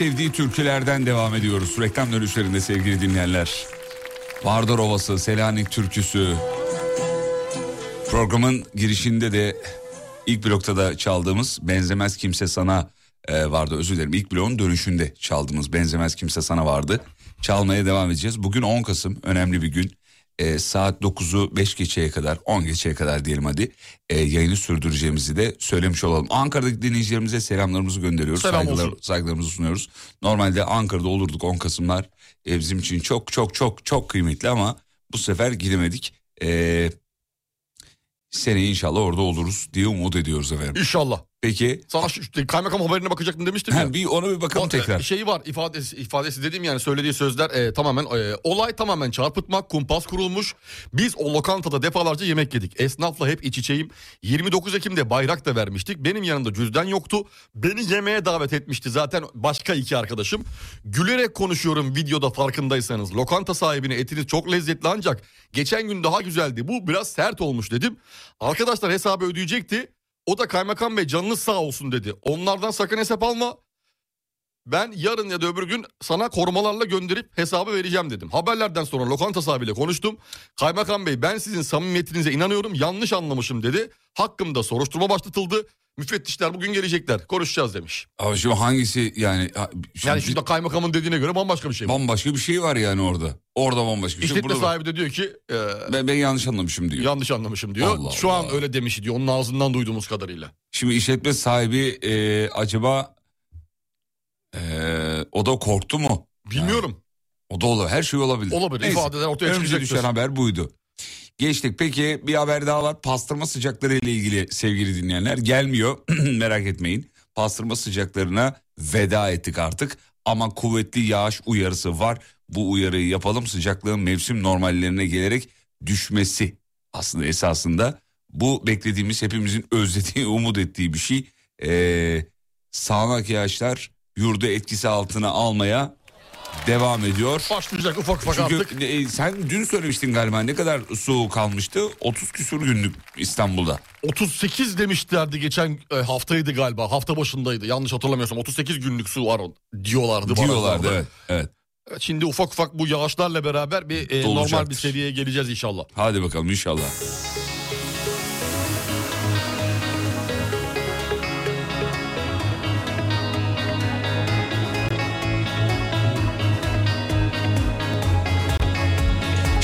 sevdiği türkülerden devam ediyoruz. Reklam dönüşlerinde sevgili dinleyenler. Vardar Ovası, Selanik türküsü. Programın girişinde de ilk blokta da çaldığımız Benzemez Kimse Sana e, vardı. Özür dilerim ilk bloğun dönüşünde çaldığımız Benzemez Kimse Sana vardı. Çalmaya devam edeceğiz. Bugün 10 Kasım önemli bir gün. E, saat 9'u 5 geçeye kadar 10 geçeye kadar diyelim hadi e, yayını sürdüreceğimizi de söylemiş olalım. Ankara'daki dinleyicilerimize selamlarımızı gönderiyoruz. Selam saygılar- olsun. saygılarımızı sunuyoruz. Normalde Ankara'da olurduk 10 Kasımlar. E, bizim için çok çok çok çok kıymetli ama bu sefer gidemedik. E, seneye inşallah orada oluruz diye umut ediyoruz efendim. İnşallah. Peki Sana şu, işte kaymakam haberine bakacaktım demiştim ya. ha, bir onu bir bakalım O, tekrar. e, Şeyi var ifadesi, ifadesi dediğim yani söylediği sözler e, tamamen e, olay tamamen çarpıtmak kumpas kurulmuş. Biz o lokantada defalarca yemek yedik. Esnafla hep iç içeyim. 29 Ekim'de bayrak da vermiştik. Benim yanımda cüzdan yoktu. Beni yemeğe davet etmişti zaten başka iki arkadaşım. Gülerek konuşuyorum videoda farkındaysanız. Lokanta sahibine etiniz çok lezzetli ancak geçen gün daha güzeldi. Bu biraz sert olmuş dedim. Arkadaşlar hesabı ödeyecekti. O da kaymakam bey canınız sağ olsun dedi. Onlardan sakın hesap alma. Ben yarın ya da öbür gün sana korumalarla gönderip hesabı vereceğim dedim. Haberlerden sonra lokanta sahibiyle konuştum. Kaymakam bey ben sizin samimiyetinize inanıyorum yanlış anlamışım dedi. Hakkımda soruşturma başlatıldı. Müfettişler bugün gelecekler konuşacağız demiş. Ama şimdi hangisi yani... şimdi Yani şimdi kaymakamın dediğine göre bambaşka bir şey bu. bambaşka bir şey var yani orada. Orada bambaşka bir şey. İşletme sahibi de diyor ki e, ben, ben yanlış anlamışım diyor. yanlış anlamışım diyor. Allah Şu an Allah. öyle demiş diyor onun ağzından duyduğumuz kadarıyla. Şimdi işletme sahibi e, acaba e, o da korktu mu? Bilmiyorum. O da olabilir. Her şey olabilir. Olabilir. Neyse. İfadeler ortaya çıkacaktır. düşen haber buydu. Geçtik. Peki bir haber daha var. Pastırma sıcakları ile ilgili sevgili dinleyenler. Gelmiyor. Merak etmeyin. Pastırma sıcaklarına veda ettik artık. Ama kuvvetli yağış uyarısı var. Bu uyarıyı yapalım. Sıcaklığın mevsim normallerine gelerek düşmesi aslında esasında bu beklediğimiz hepimizin özlediği, umut ettiği bir şey. Ee, sağanak yağışlar yurdu etkisi altına almaya devam ediyor. Başlayacak ufak ufak Çünkü artık. e, sen dün söylemiştin galiba ne kadar soğuk kalmıştı? 30 küsur günlük İstanbul'da. 38 demişlerdi geçen e, haftaydı galiba. Hafta başındaydı. Yanlış hatırlamıyorsam 38 günlük su var diyorlardı. Diyorlardı evet. evet. Evet, Şimdi ufak ufak bu yağışlarla beraber bir e, normal bir seviyeye geleceğiz inşallah. Hadi bakalım inşallah.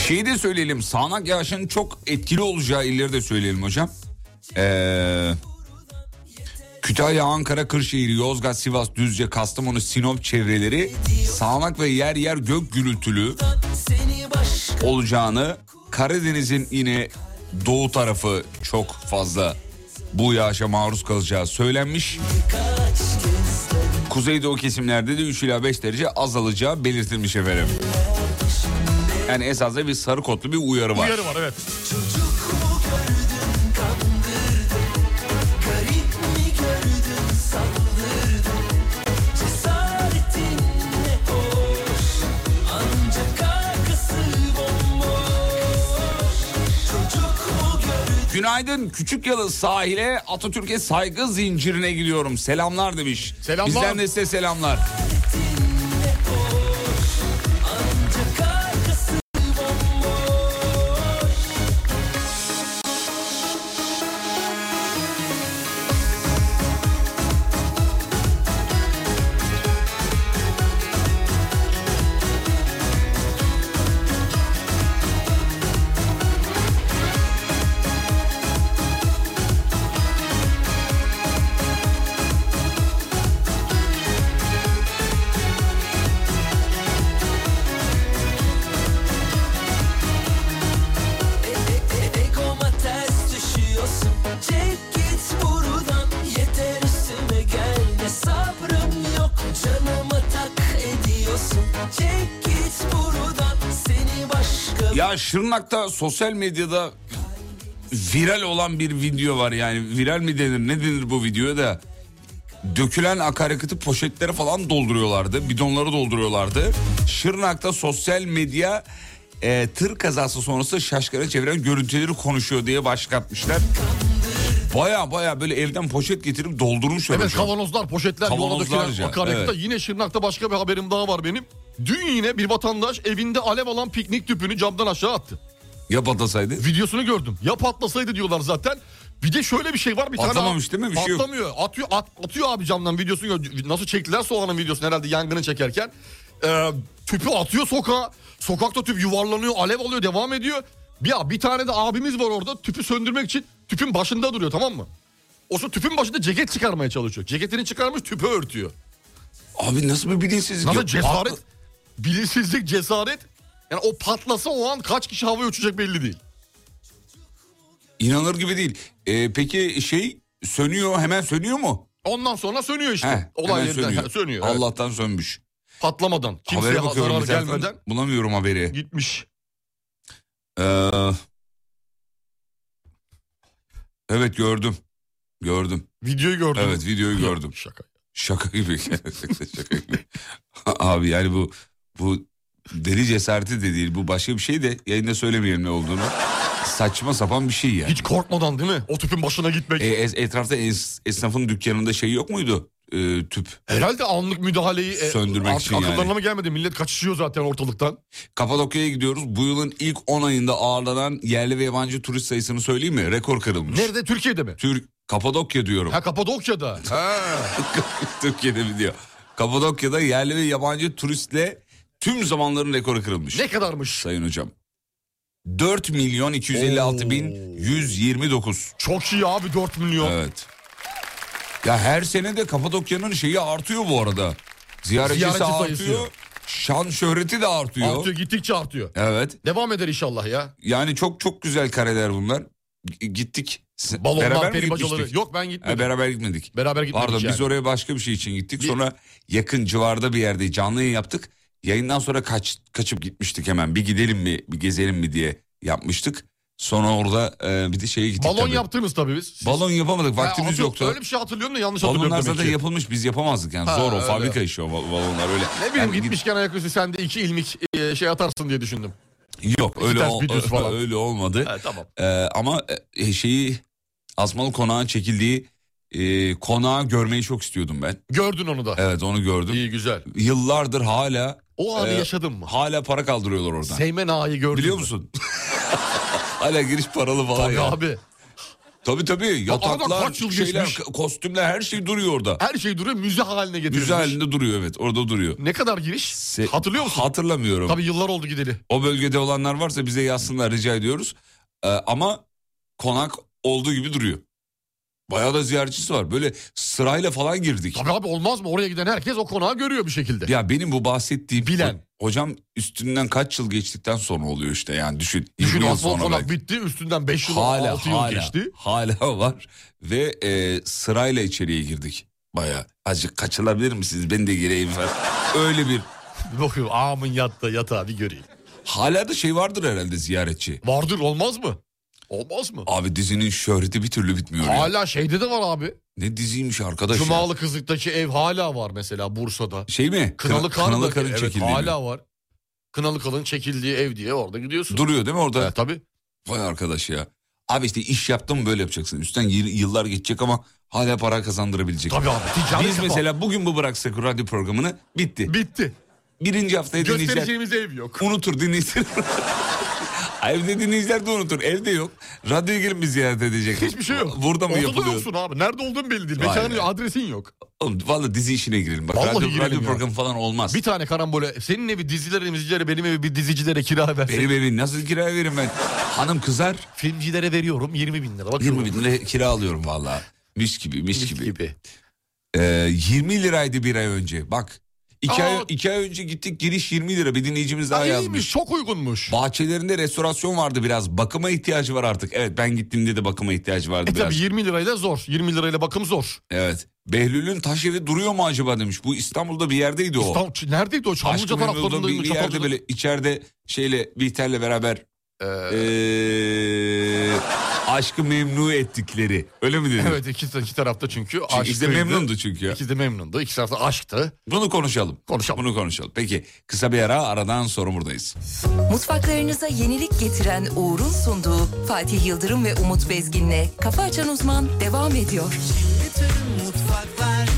Şeyi de söyleyelim. Sağanak yağışın çok etkili olacağı illeri de söyleyelim hocam. Ee, Kütahya, Ankara, Kırşehir, Yozgat, Sivas, Düzce, Kastamonu, Sinop çevreleri sağanak ve yer yer gök gürültülü olacağını Karadeniz'in yine doğu tarafı çok fazla bu yağışa maruz kalacağı söylenmiş. Kuzeydoğu kesimlerde de 3 ila 5 derece azalacağı belirtilmiş efendim. Yani esasında bir sarı kodlu bir uyarı var. Uyarı var evet. Günaydın Küçük Yalı sahile Atatürk'e saygı zincirine gidiyorum. Selamlar demiş. Selamlar. Bizden de size selamlar. Şırnak'ta sosyal medyada viral olan bir video var yani viral mi denir ne denir bu videoya da dökülen akaryakıtı poşetlere falan dolduruyorlardı bidonları dolduruyorlardı. Şırnak'ta sosyal medya e, tır kazası sonrası şaşkına çeviren görüntüleri konuşuyor diye başlık atmışlar. Baya baya böyle evden poşet getirip doldurmuş Evet hocam. kavanozlar, poşetler, yola Kavanozlarca, dökülen akaryakıta. evet. Yine Şırnak'ta başka bir haberim daha var benim. Dün yine bir vatandaş evinde alev alan piknik tüpünü camdan aşağı attı. Ya patlasaydı? Videosunu gördüm. Ya patlasaydı diyorlar zaten. Bir de şöyle bir şey var. Bir Patlamamış tane değil mi? Bir şey yok. Patlamıyor. Atıyor, at- atıyor abi camdan videosunu. gör- Nasıl çektiler soğanın videosunu herhalde yangını çekerken. Ee, tüpü atıyor sokağa. Sokakta tüp yuvarlanıyor, alev alıyor, devam ediyor. Bir, bir tane de abimiz var orada tüpü söndürmek için tüpün başında duruyor tamam mı? O şu tüpün başında ceket çıkarmaya çalışıyor. Ceketini çıkarmış tüpü örtüyor. Abi nasıl bir bilinçsizlik? Nasıl ya? cesaret? Bilinçsizlik, cesaret. Yani o patlasa o an kaç kişi havaya uçacak belli değil. İnanılır gibi değil. Ee, peki şey sönüyor hemen sönüyor mu? Ondan sonra sönüyor işte. Heh, Olay yerinden sönüyor. sönüyor evet. Allah'tan sönmüş. Patlamadan. Kimseye zarar gelmeden Bulamıyorum haberi. gitmiş. Ee, evet gördüm. Gördüm. Videoyu gördüm. Evet videoyu gördüm. Şaka. Şaka gibi. Şaka gibi. Abi yani bu bu deli cesareti de değil. Bu başka bir şey de yayında söylemeyelim ne olduğunu. Saçma sapan bir şey yani. Hiç korkmadan değil mi? O tüpün başına gitmek. E, es- etrafta es- esnafın dükkanında şey yok muydu? Ee, tüp. Herhalde anlık müdahaleyi e, Söndürmek artık için yani. akıllarına mı gelmedi? Millet kaçışıyor zaten ortalıktan. Kapadokya'ya gidiyoruz. Bu yılın ilk 10 ayında ağırlanan yerli ve yabancı turist sayısını söyleyeyim mi? Rekor kırılmış. Nerede? Türkiye'de mi? Türk Kapadokya diyorum. Ha Kapadokya'da. Ha. Türkiye'de mi diyor? Kapadokya'da yerli ve yabancı turistle tüm zamanların rekoru kırılmış. ne kadarmış? Sayın hocam. 4 milyon 256 bin 129. Çok iyi abi 4 milyon. Evet. Ya her sene de Kapadokya'nın şeyi artıyor bu arada. Ziyaretçisi Ziyaretçi sayısı. artıyor. Şan şöhreti de artıyor. Artıyor gittikçe artıyor. Evet. Devam eder inşallah ya. Yani çok çok güzel kareler bunlar. G- gittik. Balonlar, beraber mi gitmiştik? Yok ben Ha, gitmedim. beraber gitmedik. Beraber gitmedik Pardon yani. biz oraya başka bir şey için gittik. Bir- Sonra yakın civarda bir yerde canlı yayın yaptık. Yayından sonra kaç kaçıp gitmiştik hemen. Bir gidelim mi, bir gezelim mi diye yapmıştık. Sonra orada e, bir de şeye gittik Balon tabii. yaptınız tabii biz. Siz- Balon yapamadık. Ha, Vaktimiz hatır- yoktu. Öyle bir şey hatırlıyorum da yanlış Balonlar hatırlıyorum zaten demek ki. yapılmış biz yapamazdık yani Ha, zor o öyle. fabrika işi o bal- balonlar öyle. Ne bileyim Yani git- gitmişken ayaküstü sen de iki ilmik e, şey atarsın diye düşündüm. Yok öyle ol- falan. öyle olmadı. Ha, tamam. Ee, ama e, şeyi Asmalı konağın çekildiği e, konağı görmeyi çok istiyordum ben. Gördün onu da. Evet onu gördüm. İyi güzel. Yıllardır hala O anı Ee, yaşadın mı? hala para kaldırıyorlar oradan. Seymen Ağa'yı gördün Biliyor musun? hala giriş paralı falan Tabii ya. abi. Tabii tabii yataklar, kaç yıl şeyler, geçmiş? kostümler her şey duruyor orada. Her şey duruyor müze haline getirilmiş. Müze halinde duruyor evet orada duruyor. Ne kadar giriş? Se- Hatırlıyor musun? Hatırlamıyorum. Tabii yıllar oldu gideli. O bölgede olanlar varsa bize yazsınlar rica ediyoruz. Ee, ama konak olduğu gibi duruyor. Bayağı da ziyaretçisi var. Böyle sırayla falan girdik. Tabii abi olmaz mı? Oraya giden herkes o konağı görüyor bir şekilde. Ya benim bu bahsettiğim Bilen. hocam üstünden kaç yıl geçtikten sonra oluyor işte yani düşün. Düşün 20 yıl sonra konak belki. bitti üstünden 5 yıl Hala 6 yıl hala geçti. hala var ve e, sırayla içeriye girdik. Baya azıcık kaçılabilir misiniz ben de gireyim falan. Öyle bir Bakıyorum ağamın yatta yatağı bir göreyim. hala da şey vardır herhalde ziyaretçi. Vardır olmaz mı? Olmaz mı? Abi dizinin şöhreti bir türlü bitmiyor ya. Hala şeyde de var abi. Ne diziymiş arkadaş ya. Cumalı Kızık'taki ev hala var mesela Bursa'da. Şey mi? Kınalı, Kına- Kar'da- Kınalı Kar'ın evet, çekildiği mi? hala var. Kınalı Kalın çekildiği ev diye orada gidiyorsun. Duruyor değil mi orada? Evet, tabii. Vay arkadaş ya. Abi işte iş yaptın mı böyle yapacaksın. Üstten yıl- yıllar geçecek ama hala para kazandırabilecek. Tabii abi. Ticaret Biz mesela bugün bu bıraksak radyo programını bitti. Bitti. Birinci haftaya dinleyiciler Göstereceğimiz ev yok. unutur dinleyiciler. Evde dinleyiciler de unutur. Evde yok. Radyoya gelin bir ziyaret edecek. Hiçbir şey yok. Burada mı Ortada yapılıyor? yoksun abi. Nerede olduğun belli değil. Mekanın adresin yok. Oğlum valla dizi işine girelim. Bak Vallahi radyo, girelim radyo ya. programı falan olmaz. Bir tane karambole. Senin evi dizilere, mizicilere, benim evi bir dizicilere kira versek. Benim evi nasıl kiraya veririm ben? Hanım kızar. Filmcilere veriyorum 20 bin lira. Bak 20 bin lira kira alıyorum valla. Mis gibi mis, Mis gibi. gibi. Ee, 20 liraydı bir ay önce. Bak. İki, Aa. ay, iki ay önce gittik giriş 20 lira. Bir dinleyicimiz daha Ha, yazmış. iyiymiş, çok uygunmuş. Bahçelerinde restorasyon vardı biraz. Bakıma ihtiyacı var artık. Evet ben gittiğimde de bakıma ihtiyacı vardı E biraz. tabii 20 lirayla zor. 20 lirayla bakım zor. Evet. Behlül'ün taş evi duruyor mu acaba demiş. Bu İstanbul'da bir yerdeydi o. İstanbul, neredeydi o? Çamlıca taraflarındaydı. bir, bir yerde böyle içeride şeyle Bihter'le beraber Ee, aşkı memnu ettikleri. Öyle mi dedin? Evet iki, iki tarafta çünkü Çünkü ikisi de aşkıydı. memnundu çünkü. İkisi de memnundu. İki tarafta aşktı. Bunu konuşalım. Konuşalım. Bunu konuşalım. Peki kısa bir ara aradan sonra buradayız. Mutfaklarınıza yenilik getiren Uğur'un sunduğu Fatih Yıldırım ve Umut Bezgin'le Kafa Açan Uzman devam ediyor. Bütün mutfaklar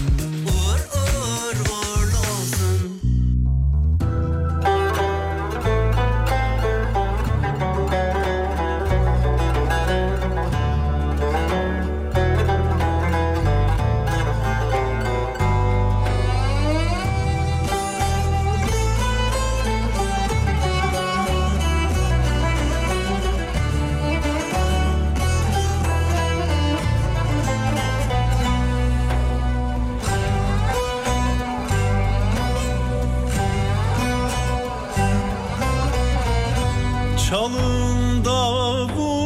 Çalın davulları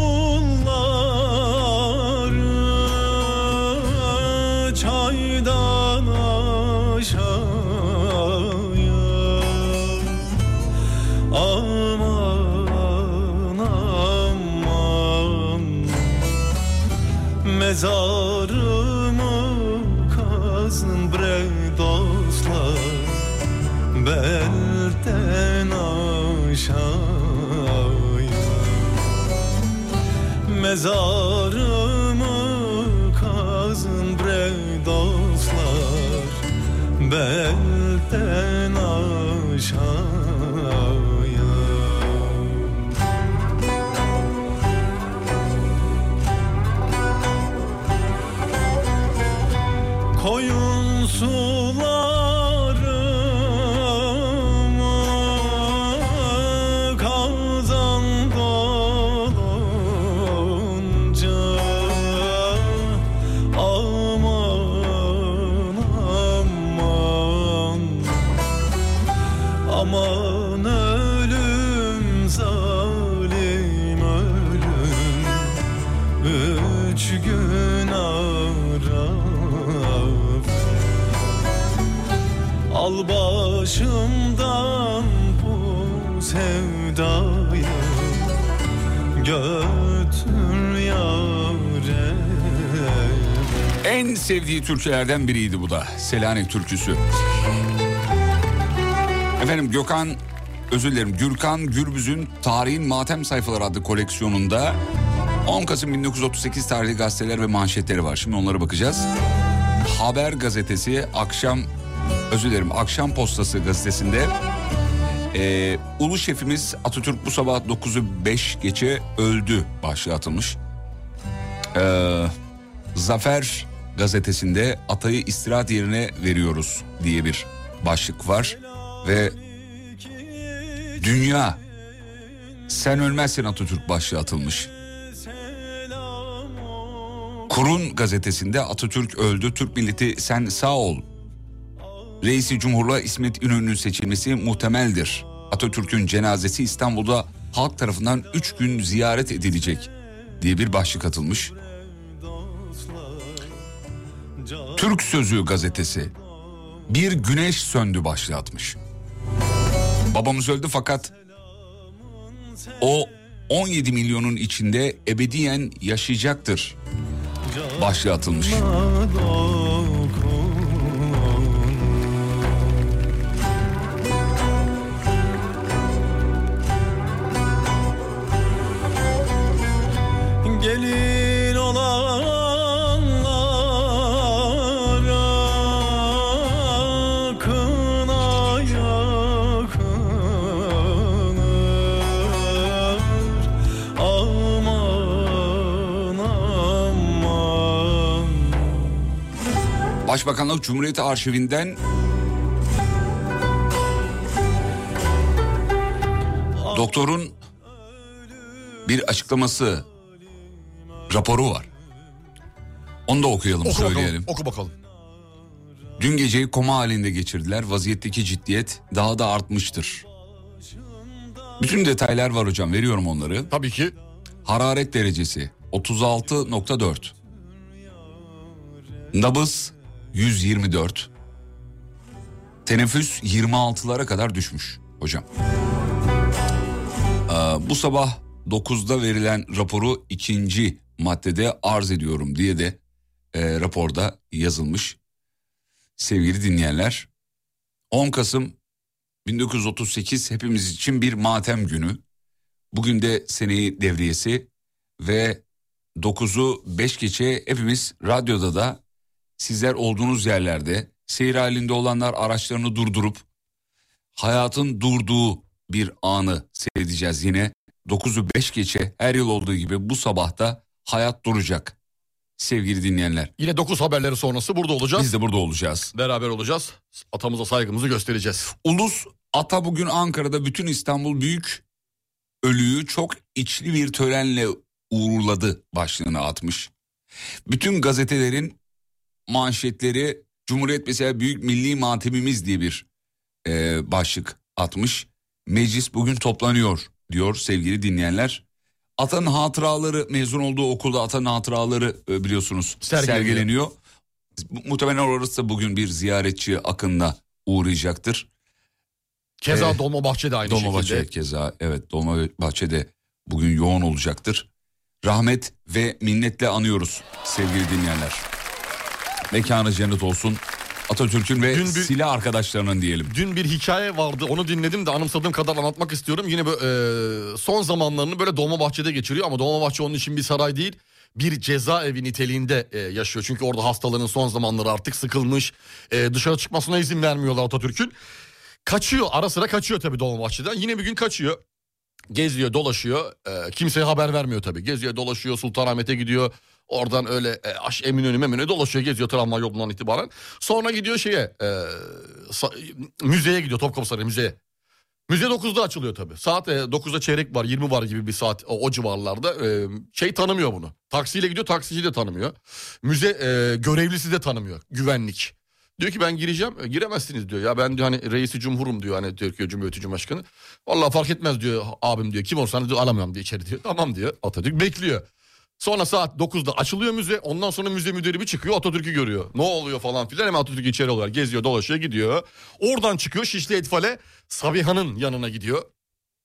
çaydan aşağıya. Aman aman Mezarımı Mezarımı kazın bre dostlar. Belden aşağıya. Koyun sularımı sevdiği türkülerden biriydi bu da. Selanik türküsü. Efendim Gökhan, özür dilerim Gürkan Gürbüz'ün Tarihin Matem Sayfaları adlı koleksiyonunda 10 Kasım 1938 tarihli gazeteler ve manşetleri var. Şimdi onlara bakacağız. Haber gazetesi akşam özür dilerim akşam postası gazetesinde e, ulu şefimiz Atatürk bu sabah 9'u 5 geçe öldü başlığı atılmış. Ee, Zafer gazetesinde atayı istirahat yerine veriyoruz diye bir başlık var ve dünya sen ölmezsen Atatürk başlığı atılmış. Kurun gazetesinde Atatürk öldü Türk milleti sen sağ ol. Reisi Cumhur'la İsmet İnönü'nün seçilmesi muhtemeldir. Atatürk'ün cenazesi İstanbul'da halk tarafından 3 gün ziyaret edilecek diye bir başlık atılmış. Türk Sözü gazetesi bir güneş söndü başlığı atmış. Babamız öldü fakat o 17 milyonun içinde ebediyen yaşayacaktır başlığı atılmış. Gelin Başbakanlık Cumhuriyet Arşivinden doktorun bir açıklaması raporu var. Onu da okuyalım Oku söyleyelim. bakalım, oku bakalım. Dün geceyi koma halinde geçirdiler. Vaziyetteki ciddiyet daha da artmıştır. Bütün detaylar var hocam veriyorum onları. Tabii ki. Hararet derecesi 36.4. Nabız 124. Teneffüs 26'lara kadar düşmüş hocam. Ee, bu sabah 9'da verilen raporu ikinci maddede arz ediyorum diye de e, raporda yazılmış. Sevgili dinleyenler 10 Kasım 1938 hepimiz için bir matem günü. Bugün de seneyi devriyesi ve 9'u 5 geçe hepimiz radyoda da sizler olduğunuz yerlerde seyir halinde olanlar araçlarını durdurup hayatın durduğu bir anı seyredeceğiz yine. 9'u 5 geçe her yıl olduğu gibi bu sabahta hayat duracak sevgili dinleyenler. Yine 9 haberleri sonrası burada olacağız. Biz de burada olacağız. Beraber olacağız. Atamıza saygımızı göstereceğiz. Ulus Ata bugün Ankara'da bütün İstanbul Büyük Ölüyü çok içli bir törenle uğurladı başlığını atmış. Bütün gazetelerin manşetleri Cumhuriyet mesela Büyük Milli Matemimiz diye bir e, başlık atmış. Meclis bugün toplanıyor diyor sevgili dinleyenler. Atanın hatıraları mezun olduğu okulda Atanın hatıraları e, biliyorsunuz Sergileniyor. sergileniyor. Muhtemelen orası da bugün bir ziyaretçi akınla uğrayacaktır. Keza Ee, Dolmabahçe'de aynı Dolmabahçe şekilde. keza evet Dolmabahçe'de bugün yoğun olacaktır. Rahmet ve minnetle anıyoruz sevgili dinleyenler. Mekanı cennet olsun. Atatürk'ün ve Dün bir- silah arkadaşlarının diyelim. Dün bir hikaye vardı onu dinledim de anımsadığım kadar anlatmak istiyorum. Yine böyle, e, son zamanlarını böyle Dolmabahçe'de geçiriyor ama Dolmabahçe onun için bir saray değil. Bir cezaevi niteliğinde e, yaşıyor. Çünkü orada hastaların son zamanları artık sıkılmış. E, dışarı çıkmasına izin vermiyorlar Atatürk'ün. Kaçıyor ara sıra kaçıyor tabii Dolmabahçe'den. Yine bir gün kaçıyor. Geziyor dolaşıyor. E, kimseye haber vermiyor tabii. Geziyor dolaşıyor Sultanahmet'e gidiyor. Oradan öyle e, aş Eminönü Meminönü dolaşıyor geziyor tramvay yolundan itibaren. Sonra gidiyor şeye e, sa- müzeye gidiyor Topkapı Sarayı müzeye. Müze 9'da açılıyor tabii. Saat e, 9'da çeyrek var 20 var gibi bir saat o, o civarlarda. E, şey tanımıyor bunu. Taksiyle gidiyor taksici de tanımıyor. Müze e, görevlisi de tanımıyor. Güvenlik. Diyor ki ben gireceğim. E, giremezsiniz diyor. Ya ben diyor hani reisi cumhurum diyor hani Türkiye Cumhuriyeti Cumhurbaşkanı. Vallahi fark etmez diyor abim diyor. Kim olsan diyor alamıyorum diyor içeri diyor. Tamam diyor. Atatürk bekliyor. Sonra saat 9'da açılıyor müze. Ondan sonra müze müdürü bir çıkıyor Atatürk'ü görüyor. Ne oluyor falan filan hemen Atatürk içeri oluyor. Geziyor dolaşıyor gidiyor. Oradan çıkıyor Şişli Etfal'e Sabiha'nın yanına gidiyor.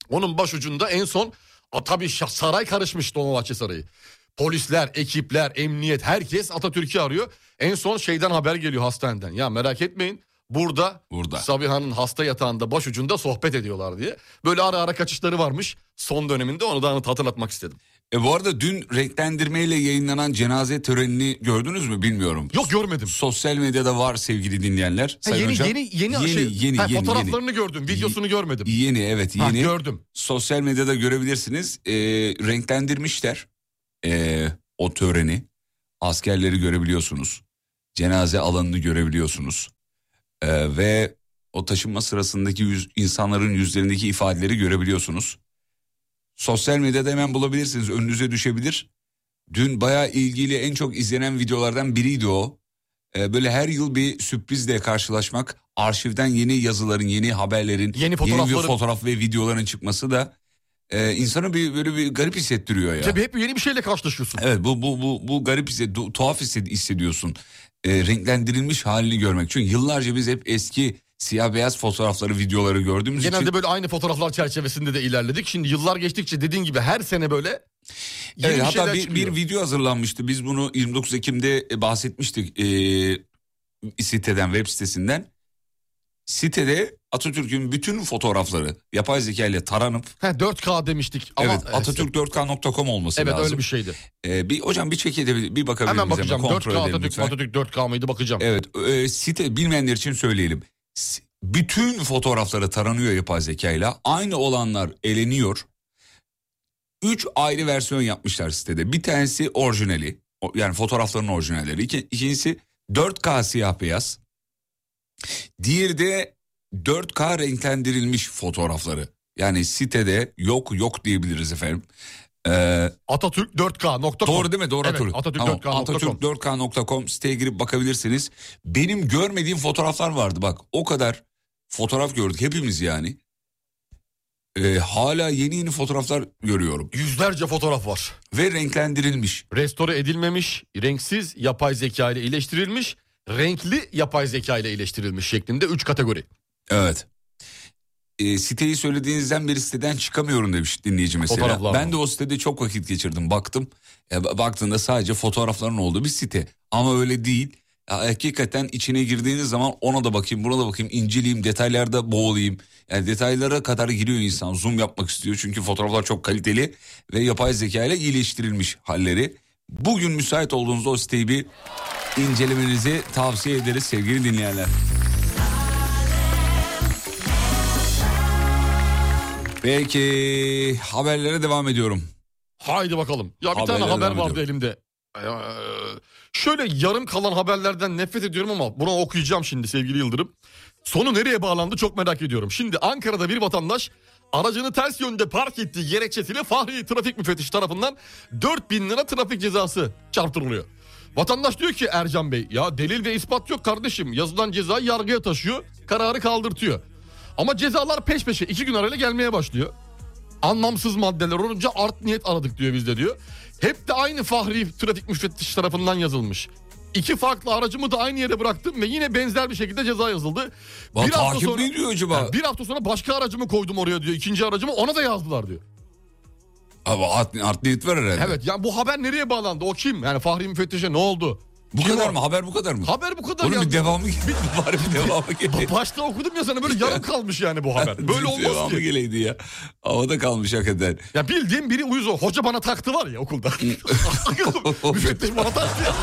Onun başucunda en son a, tabii saray karışmış Dolmabahçe Sarayı. Polisler, ekipler, emniyet herkes Atatürk'ü arıyor. En son şeyden haber geliyor hastaneden. Ya merak etmeyin burada, Burada. Sabiha'nın hasta yatağında başucunda sohbet ediyorlar diye. Böyle ara ara kaçışları varmış son döneminde onu da hatırlatmak istedim. E bu arada dün renklendirmeyle yayınlanan cenaze törenini gördünüz mü bilmiyorum. Yok görmedim. Sosyal medyada var sevgili dinleyenler. Ha, Sayın yeni, hocam. yeni yeni yeni şey, yeni, ha, yeni, fotoğraflarını gördüm, videosunu görmedim. Yeni evet Ha, yeni. gördüm. Sosyal medyada görebilirsiniz. Ee, renklendirmişler ee, o töreni. Askerleri görebiliyorsunuz. Cenaze alanını görebiliyorsunuz. Ee, ve o taşınma sırasındaki yüz, insanların yüzlerindeki ifadeleri görebiliyorsunuz. Sosyal medyada hemen bulabilirsiniz. Önünüze düşebilir. Dün bayağı ilgili en çok izlenen videolardan biriydi o. Ee, böyle her yıl bir sürprizle karşılaşmak, arşivden yeni yazıların, yeni haberlerin, Yeni bir fotoğrafların- fotoğraf ve videoların çıkması da e, insanı bir böyle bir garip hissettiriyor ya. Tabii hep yeni bir şeyle karşılaşıyorsun. Evet bu bu bu bu garip hisset, tuhaf hissediyorsun. E, renklendirilmiş halini görmek. Çünkü yıllarca biz hep eski siyah beyaz fotoğrafları, videoları gördüğümüz Genelde için böyle aynı fotoğraflar çerçevesinde de ilerledik. Şimdi yıllar geçtikçe dediğin gibi her sene böyle yeni Evet, bir hatta bir, çıkıyor. bir video hazırlanmıştı. Biz bunu 29 Ekim'de e, bahsetmiştik e, siteden, web sitesinden. Sitede Atatürk'ün bütün fotoğrafları yapay zeka ile taranıp He, 4K demiştik ama evet Atatürk4k.com olması evet lazım. öyle bir şeydi. E, bir hocam bir çekebilir, bir bakabilir Hemen bakacağım. Kontrol 4K edelim Atatürk, lütfen. Atatürk 4K mıydı bakacağım. Evet e, site bilmeyenler için söyleyelim. Bütün fotoğrafları taranıyor yapay zekayla. Aynı olanlar eleniyor. Üç ayrı versiyon yapmışlar sitede. Bir tanesi orijinali. Yani fotoğrafların orijinalleri. İki, ikincisi 4K siyah beyaz. Diğeri de 4K renklendirilmiş fotoğrafları. Yani sitede yok yok diyebiliriz efendim. Ee, Atatürk 4K.com. Doğru değil mi? Doğru Evet. Atatürk Tamam, 4K.com. Atatürk4k.com siteye girip bakabilirsiniz. Benim görmediğim fotoğraflar vardı bak. O kadar fotoğraf gördük hepimiz yani. Ee, hala yeni yeni fotoğraflar görüyorum. Yüzlerce fotoğraf var. Ve renklendirilmiş. Restore edilmemiş, renksiz yapay zeka ile iyileştirilmiş, renkli yapay zeka ile iyileştirilmiş şeklinde 3 kategori. Evet. E, siteyi söylediğinizden beri siteden çıkamıyorum demiş dinleyici mesela. Ben de o sitede çok vakit geçirdim baktım. E, ba- baktığında sadece fotoğrafların olduğu bir site. Ama öyle değil. Ya, hakikaten içine girdiğiniz zaman ona da bakayım buna da bakayım inceleyeyim detaylarda boğulayım. Yani detaylara kadar giriyor insan zoom yapmak istiyor çünkü fotoğraflar çok kaliteli ve yapay zeka ile iyileştirilmiş halleri. Bugün müsait olduğunuzda o siteyi bir incelemenizi tavsiye ederiz sevgili dinleyenler. Peki haberlere devam ediyorum. Haydi bakalım. Ya bir Haberlere tane haber vardı elimde. Ee, şöyle yarım kalan haberlerden nefret ediyorum ama bunu okuyacağım şimdi sevgili Yıldırım. Sonu nereye bağlandı çok merak ediyorum. Şimdi Ankara'da bir vatandaş aracını ters yönde park ettiği gerekçesiyle Fahri Trafik Müfettişi tarafından 4000 lira trafik cezası çarptırılıyor. Vatandaş diyor ki Ercan Bey ya delil ve ispat yok kardeşim yazılan ceza yargıya taşıyor kararı kaldırtıyor. Ama cezalar peş peşe iki gün arayla gelmeye başlıyor. Anlamsız maddeler olunca art niyet aradık diyor bizde diyor. Hep de aynı Fahri Trafik Müfettişi tarafından yazılmış. İki farklı aracımı da aynı yere bıraktım ve yine benzer bir şekilde ceza yazıldı. Bak, takip mi ediyor acaba? Yani bir hafta sonra başka aracımı koydum oraya diyor. İkinci aracımı ona da yazdılar diyor. Abi art, art niyet var herhalde. Evet yani bu haber nereye bağlandı? O kim? Yani Fahri Müfettiş'e ne oldu? Bu Kim kadar o? mı? Haber bu kadar mı? Haber bu kadar Bunun ya. bir devamı geldi. Bari bir devamı geldi. Başta okudum ya sana böyle yarım kalmış yani bu haber. Böyle olmaz devamı ki. geleydi ya. Havada kalmış hakikaten. Ya bildiğim biri uyuz o. Hoca bana taktı var ya okulda. Müfettiş bana taktı ya.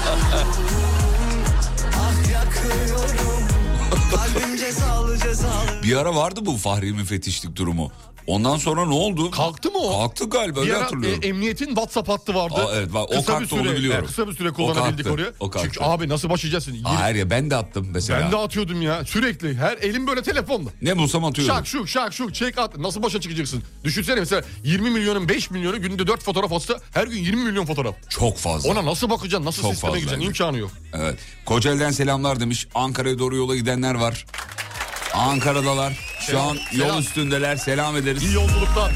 Bir ara vardı bu Fahri müfettişlik durumu. Ondan sonra ne oldu? Kalktı mı o? Kalktı galiba öyle ara hatırlıyorum. e, emniyetin WhatsApp hattı vardı. Aa, evet, var. O Kısa bir kalktı, onu süre- biliyorum. e, kısa bir süre O kullanabildik kalktı, oraya. o kalktı. Çünkü abi nasıl başlayacaksın? Aa, Hayır ya ben de attım mesela. ben de atıyordum ya sürekli. Her elim böyle telefonla. Ne bulsam atıyorum. Şak şuk şak şuk çek at. Nasıl başa çıkacaksın? Düşünsene mesela 20 milyonun 5 milyonu günde 4 fotoğraf atsa her gün 20 milyon fotoğraf. Çok fazla. Ona nasıl bakacaksın? Nasıl Çok sisteme gireceksin? İmkanı yok. Evet. Kocaeli'den selamlar demiş. Ankara'ya doğru yola gidenler var. Ankara'dalar. Şu an yol selam. üstündeler. Selam ederiz. İyi yolculuklar.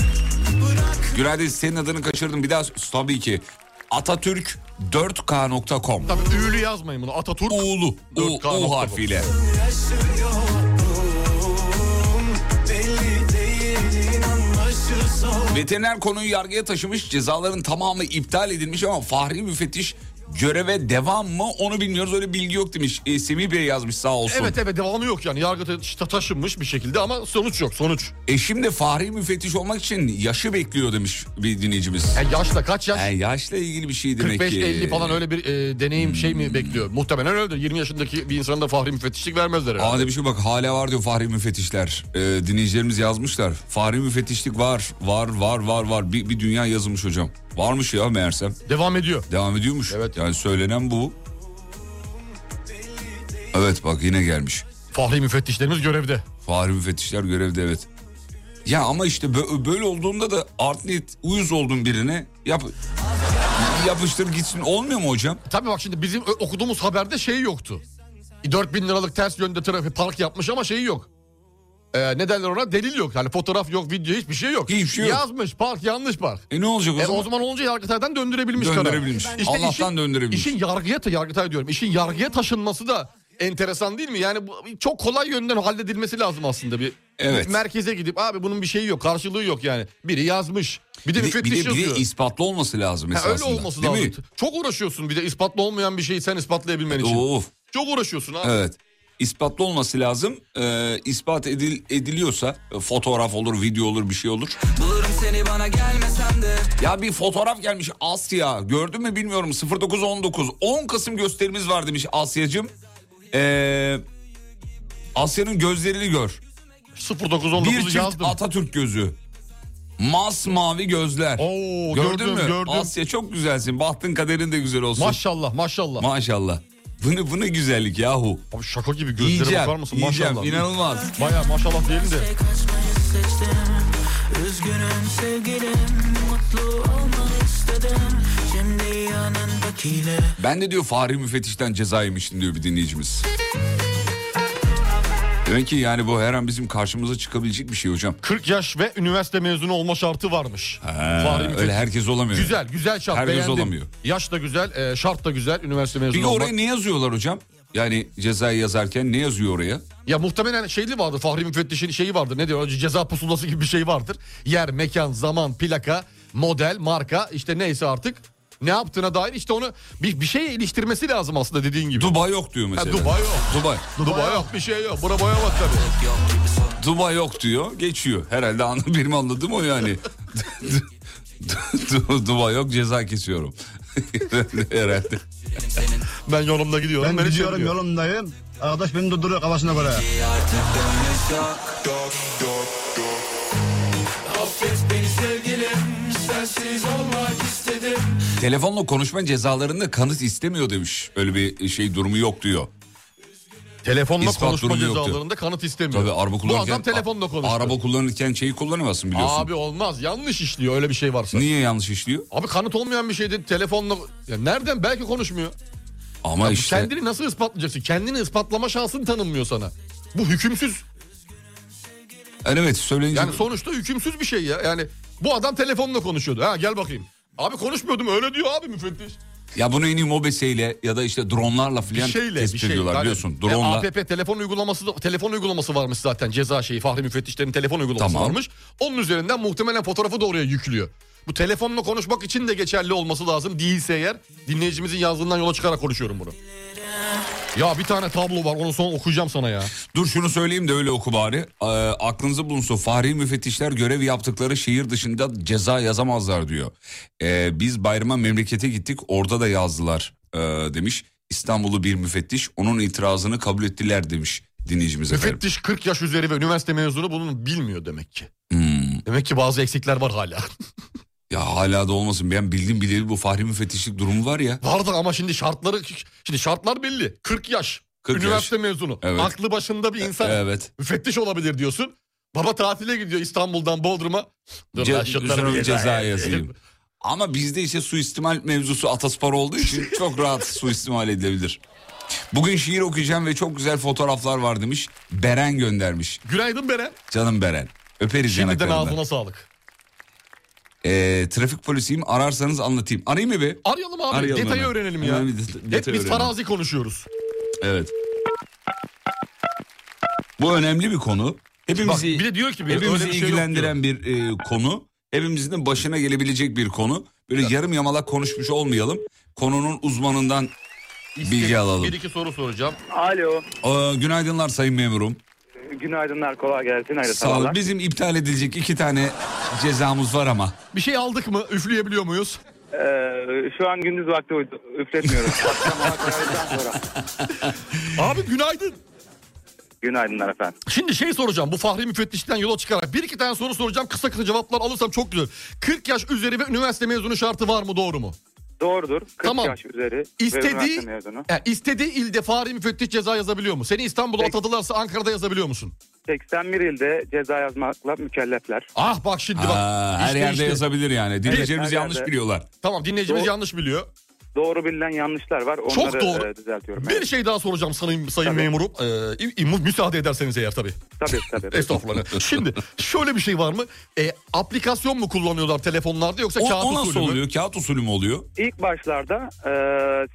Günaydın senin adını kaçırdım. Bir daha tabii ki. Atatürk 4k.com Tabii ünlü yazmayın bunu. Atatürk. U'lu. U, 4K.com. U harfiyle. Veteriner konuyu yargıya taşımış. Cezaların tamamı iptal edilmiş ama Fahri Müfettiş göreve devam mı onu bilmiyoruz. Öyle bilgi yok demiş. E, Semih Bey yazmış sağ olsun. Evet evet devamı yok yani. Yargıta ta- taşınmış bir şekilde ama sonuç yok sonuç. E şimdi Fahri Müfettiş olmak için yaşı bekliyor demiş bir dinleyicimiz. Yani yaşla kaç yaş? E, yaşla ilgili bir şey demek ki. 45-50 falan öyle bir e, deneyim şey mi bekliyor? Muhtemelen öyledir. 20 yaşındaki bir insana da fahri müfettişlik vermezler herhalde. Aa demiş ki bak hala var diyor Fahri Müfettişler. E, dinleyicilerimiz yazmışlar. Fahri Müfettişlik var, var, var, var, var. Bir, bir dünya yazılmış hocam. Varmış ya meğersem. Devam ediyor. Devam ediyormuş. Evet. Yani söylenen bu. Evet bak yine gelmiş. Fahri müfettişlerimiz görevde. Fahri müfettişler görevde evet. Ya ama işte bö- böyle olduğunda da art niyet uyuz olduğun birine yap yapıştır gitsin olmuyor mu hocam? Tabii bak şimdi bizim okuduğumuz haberde şey yoktu. 4000 liralık ters yönde trafik park yapmış ama şeyi yok. Ee, ne derler ona? Delil yok. Yani fotoğraf yok, video hiçbir şey yok. Hiçbir şey yok. Yazmış park yanlış park. E ne olacak o E, zaman? o zaman olunca Yargıtay'dan döndürebilmiş karar. Döndürebilmiş. Allah'tan işin- döndürebilmiş. İşin yargıya, ta- Yargıtay diyorum. İşin yargıya taşınması da enteresan değil mi? Yani bu, çok kolay yönden halledilmesi lazım aslında bir. Evet. Merkeze gidip abi bunun bir şeyi yok, karşılığı yok yani. Biri yazmış. Bir de Bir de, müfettiş bir de, bir de ispatlı olması lazım Ha, esasında. öyle olması Değil lazım. mi? Çok uğraşıyorsun bir de ispatlı olmayan bir şeyi sen ispatlayabilmen için. Of. Çok uğraşıyorsun abi. Evet. İspatlı olması lazım. Ee, ispat edil, ediliyorsa e, fotoğraf olur, video olur, bir şey olur. Bulurum seni bana gelmesem de Ya bir fotoğraf gelmiş Asya. Gördün mü bilmiyorum 0919. 10 Kasım gösterimiz var demiş Asya'cığım. Ee, Asya'nın gözlerini gör. 0919'u Bir çift yazdım. Atatürk gözü. Masmavi gözler. Oo, Gördün gördüm, mü? gördüm. Asya çok güzelsin. Bahtın kaderin de güzel olsun. Maşallah maşallah. Maşallah. Bu ne, bu ne güzellik yahu. Abi şaka gibi gözlere Yiyeceğim, bakar mısın? yiyeceğim. Maşallah. İnanılmaz. Baya maşallah diyelim de. Üzgünüm sevgilim Mutlu olmanı istedim Şimdi yanındakiyle Ben de diyor Fahri Müfettiş'ten ceza yemiştim diyor bir dinleyicimiz. Demek ki yani bu her an bizim karşımıza çıkabilecek bir şey hocam. 40 yaş ve üniversite mezunu olma şartı varmış. Ha, öyle herkes olamıyor. Güzel güzel şart Herkes beğendim. olamıyor. Yaş da güzel e, şart da güzel üniversite mezunu Peki olmak. oraya ne yazıyorlar hocam? Yani cezayı yazarken ne yazıyor oraya? Ya muhtemelen şeyli vardır. Fahri müfettişin şeyi vardır. Ne diyor? Ceza pusulası gibi bir şey vardır. Yer, mekan, zaman, plaka, model, marka işte neyse artık. Ne yaptığına dair işte onu bir, bir şeye iliştirmesi lazım aslında dediğin gibi. Dubai yok diyor Ha, mesela. Dubai yok. Dubai. Dubai yok bir şey yok. Bura boya bak tabii. Dubai yok diyor. Geçiyor. Herhalde anı benim anladığım o yani. Du- Dubai yok ceza kesiyorum. Herhalde. Ben yolumda gidiyorum. Ben beni gidiyorum çeviriyor. yolumdayım. Arkadaş beni durduruyor kafasına göre. Affet beni sevgilim Sensiz olmak istedim Telefonla konuşma cezalarında kanıt istemiyor demiş. Öyle bir şey durumu yok diyor. Telefonla İspat konuşma durumu yok diyor. cezalarında kanıt istemiyor. Tabii araba Bu kullanırken... adam telefonla konuştu. Araba kullanırken şeyi kullanamazsın biliyorsun. Abi olmaz yanlış işliyor öyle bir şey varsa. Niye yanlış işliyor? Abi kanıt olmayan bir şeydi telefonla... Ya nereden belki konuşmuyor. Ama Ya bu işte... Kendini nasıl ispatlayacaksın? Kendini ispatlama şansın tanınmıyor sana. Bu hükümsüz. Evet söyleyince... Yani sonuçta hükümsüz bir şey ya. Yani bu adam telefonla konuşuyordu. Ha gel bakayım. Abi konuşmuyordum öyle diyor abi müfettiş. Ya bunu en iyi mobeseyle ya da işte dronlarla Bir filan şeyle tespit bir şey. ediyorlar Yani, biliyorsun. e, Drone'la. APP telefon uygulaması da- telefon uygulaması varmış zaten ceza şeyi Fahri müfettişlerin telefon uygulaması Tamam. varmış. Onun üzerinden muhtemelen fotoğrafı da oraya yüklüyor. Bu telefonla konuşmak için de geçerli olması lazım. Değilse eğer dinleyicimizin yazdığından yola çıkarak konuşuyorum bunu. Ya bir tane tablo var onu son okuyacağım sana ya. Dur şunu söyleyeyim de öyle oku bari. Ee, aklınızda bulunsun. Fahri müfettişler görev yaptıkları şehir dışında ceza yazamazlar diyor. Ee, biz bayrama memlekete gittik orada da yazdılar ee, demiş. İstanbullu bir müfettiş onun itirazını kabul ettiler demiş dinleyicimiz efendim. Müfettiş 40 yaş üzeri ve üniversite mezunu bunu bilmiyor demek ki. Hmm. Demek ki bazı eksikler var hala. Ya hala da olmasın. Ben bildim bileli bu Fahri müfettişlik durumu var ya. Vardı ama şimdi şartları şimdi şartlar belli. 40 yaş. 40 üniversite yaş. mezunu. Evet. Aklı başında bir insan. Evet. Müfettiş olabilir diyorsun. Baba tatile gidiyor İstanbul'dan Bodrum'a. Dur Ce- üzerine bir ceza yazayım. Ama bizde işte suistimal mevzusu ataspor olduğu için çok rahat suistimal edilebilir. Bugün şiir okuyacağım ve çok güzel fotoğraflar var demiş. Beren göndermiş. Günaydın Beren. Canım Beren. Öperiz Şimdiden yanaklarından. ağzına sağlık. Ee, trafik polisiyim ararsanız anlatayım. Arayayım mı be? Arayalım abi Arayalım detayı hemen. öğrenelim ya. Hemen bir det- Hep biz öğrenelim. farazi konuşuyoruz. Evet. Bu önemli bir konu. Hepimizi, Bak, bir de diyor ki bir- hepimizi bir şey yok ilgilendiren bir e, konu. Hepimizin de başına gelebilecek bir konu. Böyle yarım yamalak konuşmuş olmayalım. Konunun uzmanından bilgi alalım. Bir iki soru soracağım. Alo. Ee, günaydınlar sayın memurum. Günaydınlar kolay gelsin. Hayırlı Sağ olun. sabahlar. Bizim iptal edilecek iki tane cezamız var ama. Bir şey aldık mı? Üfleyebiliyor muyuz? Ee, şu an gündüz vakti uydu. Üfletmiyoruz. Akşam hava karardıktan sonra. Abi günaydın. Günaydınlar efendim. Şimdi şey soracağım bu Fahri müfettişten yola çıkarak bir iki tane soru soracağım kısa kısa cevaplar alırsam çok güzel. 40 yaş üzeri ve üniversite mezunu şartı var mı doğru mu? Doğrudur. 40 Tamam. yaş üzeri. İstediği, yani istediği ilde Fahri müfettiş ceza yazabiliyor mu? Seni İstanbul'a atadılarsa Ankara'da yazabiliyor musun? 81 ilde ceza yazmakla mükellefler. Ah bak şimdi bak. Aa, her İşte, yerde işte. yazabilir yani. Dinleyicilerimiz her yanlış yerde. biliyorlar. Tamam dinleyicimiz Doğru. yanlış biliyor. Doğru bilinen yanlışlar var. Onları Çok doğru. e, düzeltiyorum. Bir Evet. şey daha soracağım sayın, sayın Tabii. memurum. Ee, müsaade ederseniz eğer tabii. Tabii tabii. Estağfurullah. Şimdi şöyle bir şey var mı? E, aplikasyon mu kullanıyorlar telefonlarda yoksa O, kağıt o nasıl usulü mü? oluyor? Kağıt usulü mü oluyor? İlk başlarda e,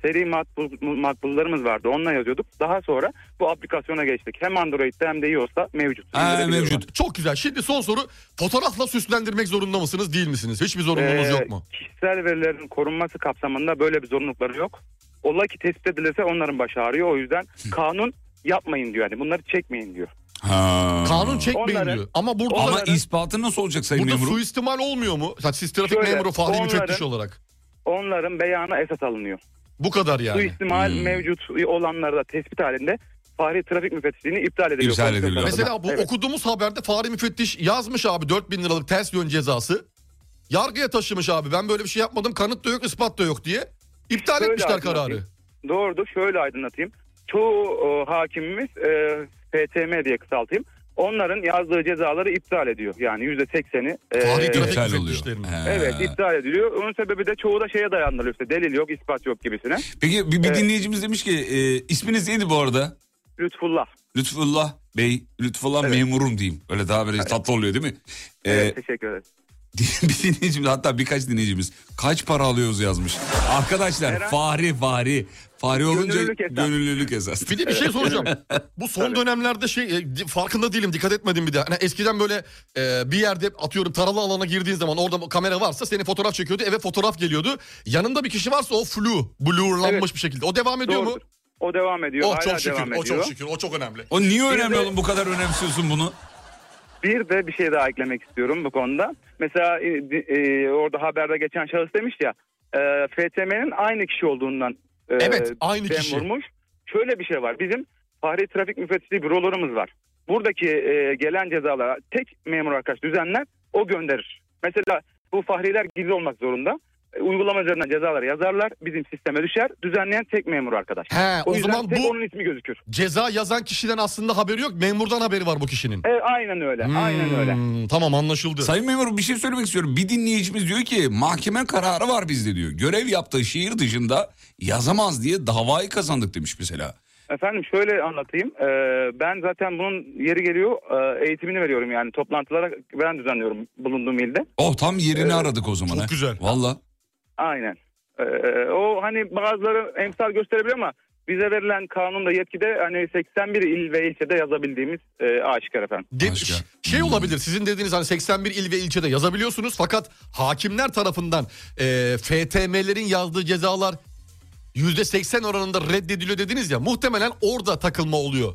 seri makbul, makbullarımız vardı. Onunla yazıyorduk. Daha sonra bu aplikasyona geçtik. Hem Android'de hem de iOS'ta mevcut. Ha, İndirebiliyorlar. mevcut. Çok güzel. Şimdi son soru. Fotoğrafla süslendirmek zorunda mısınız değil misiniz? Hiçbir zorunluluğunuz Ee, yok mu? Kişisel verilerin korunması kapsamında böyle bir zorunlulukları yok. Ola ki tespit edilirse onların başı ağrıyor. O yüzden kanun yapmayın diyor. Yani bunları çekmeyin diyor. Ha. Kanun çekmeyin Onların- diyor. Ama burada Ama Onların- ispatı nasıl olacak sayın burada memurum? suistimal olmuyor mu? Yani siz trafik Şöyle, memuru Fahri onların- müfettiş olarak. Onların beyanı esas alınıyor. Bu kadar yani. Suistimal Hmm. mevcut olanları da tespit halinde Fahri Trafik Müfettişliğini iptal ediliyor. İptal ediliyor. Mesela bu Evet. okuduğumuz haberde Fahri müfettiş yazmış abi 4000 liralık ters yön cezası. Yargıya taşımış abi. Ben böyle bir şey yapmadım. Kanıt da yok, ispat da yok diye. İptal Şöyle etmişler kararı. Doğrudur. Şöyle aydınlatayım. Çoğu e, hakimimiz e, PTM diye kısaltayım. Onların yazdığı cezaları iptal ediyor. Yani yüzde sekseni. e, trafik İptal oluyor. He. Evet iptal ediliyor. Onun sebebi de çoğu da şeye dayandırılıyor. İşte delil yok, ispat yok gibisine. Peki bir, bir Evet. dinleyicimiz demiş ki e, isminiz neydi bu arada? Lütfullah. Lütfullah Bey, Lütfullah Evet. memurum diyeyim. Öyle daha böyle tatlı oluyor değil mi? Ee, Evet, teşekkür ederim. bir dinleyicimiz hatta birkaç dinleyicimiz kaç para alıyoruz yazmış. Arkadaşlar Herhangi- fahri fahri. Fahri olunca Gönüllülük esas. gönüllülük esas. Bir de bir şey soracağım. Bu son dönemlerde şey e, farkında değilim dikkat etmedim bir de. Hani eskiden böyle e, bir yerde atıyorum taralı alana girdiğin zaman orada kamera varsa seni fotoğraf çekiyordu. Eve fotoğraf geliyordu. Yanında bir kişi varsa o flu, blurlanmış Evet. bir şekilde. O devam ediyor mu? Doğrudur. O devam ediyor. Oh hala çok şükür. devam O ediyor. çok şükür. O çok önemli. O niye önemli de- oğlum bu kadar önemsiyorsun bunu? Bir de bir şey daha eklemek istiyorum bu konuda. Mesela e, e, orada haberde geçen şahıs demiş ya e, FTM'nin aynı kişi olduğundan e, Evet, aynı kişi. vurmuş. Şöyle bir şey var. Bizim Fahri Trafik Müfettişliği bürolarımız var. Buradaki e, gelen cezalara tek memur arkadaş düzenler o gönderir. Mesela bu fahriler gizli olmak zorunda. Uygulama üzerinden cezaları yazarlar. Bizim sisteme düşer. Düzenleyen tek memur arkadaş. He, o o zaman bu- onun ismi gözükür. Ceza yazan kişiden aslında haberi yok. Memurdan haberi var bu kişinin. E, aynen öyle. Aynen öyle. Hmm, Tamam anlaşıldı. Sayın memur bir şey söylemek istiyorum. Bir dinleyicimiz diyor ki mahkeme kararı var bizde diyor. Görev yaptığı şehir dışında yazamaz diye davayı kazandık demiş mesela. Efendim şöyle anlatayım. Ee, ben zaten bunun yeri geliyor e, eğitimini veriyorum yani toplantılara ben düzenliyorum bulunduğum ilde. Oh tam yerini Ee, aradık o zaman. çok ha. güzel. Valla. Aynen. Ee, o hani bazıları emsal gösterebilir ama bize verilen kanunda yetkide hani 81 il ve ilçede yazabildiğimiz e, aşikar efendim. De- şey olabilir sizin dediğiniz hani 81 il ve ilçede yazabiliyorsunuz fakat hakimler tarafından e, FTM'lerin yazdığı cezalar %80 oranında reddediliyor dediniz ya muhtemelen orada takılma oluyor.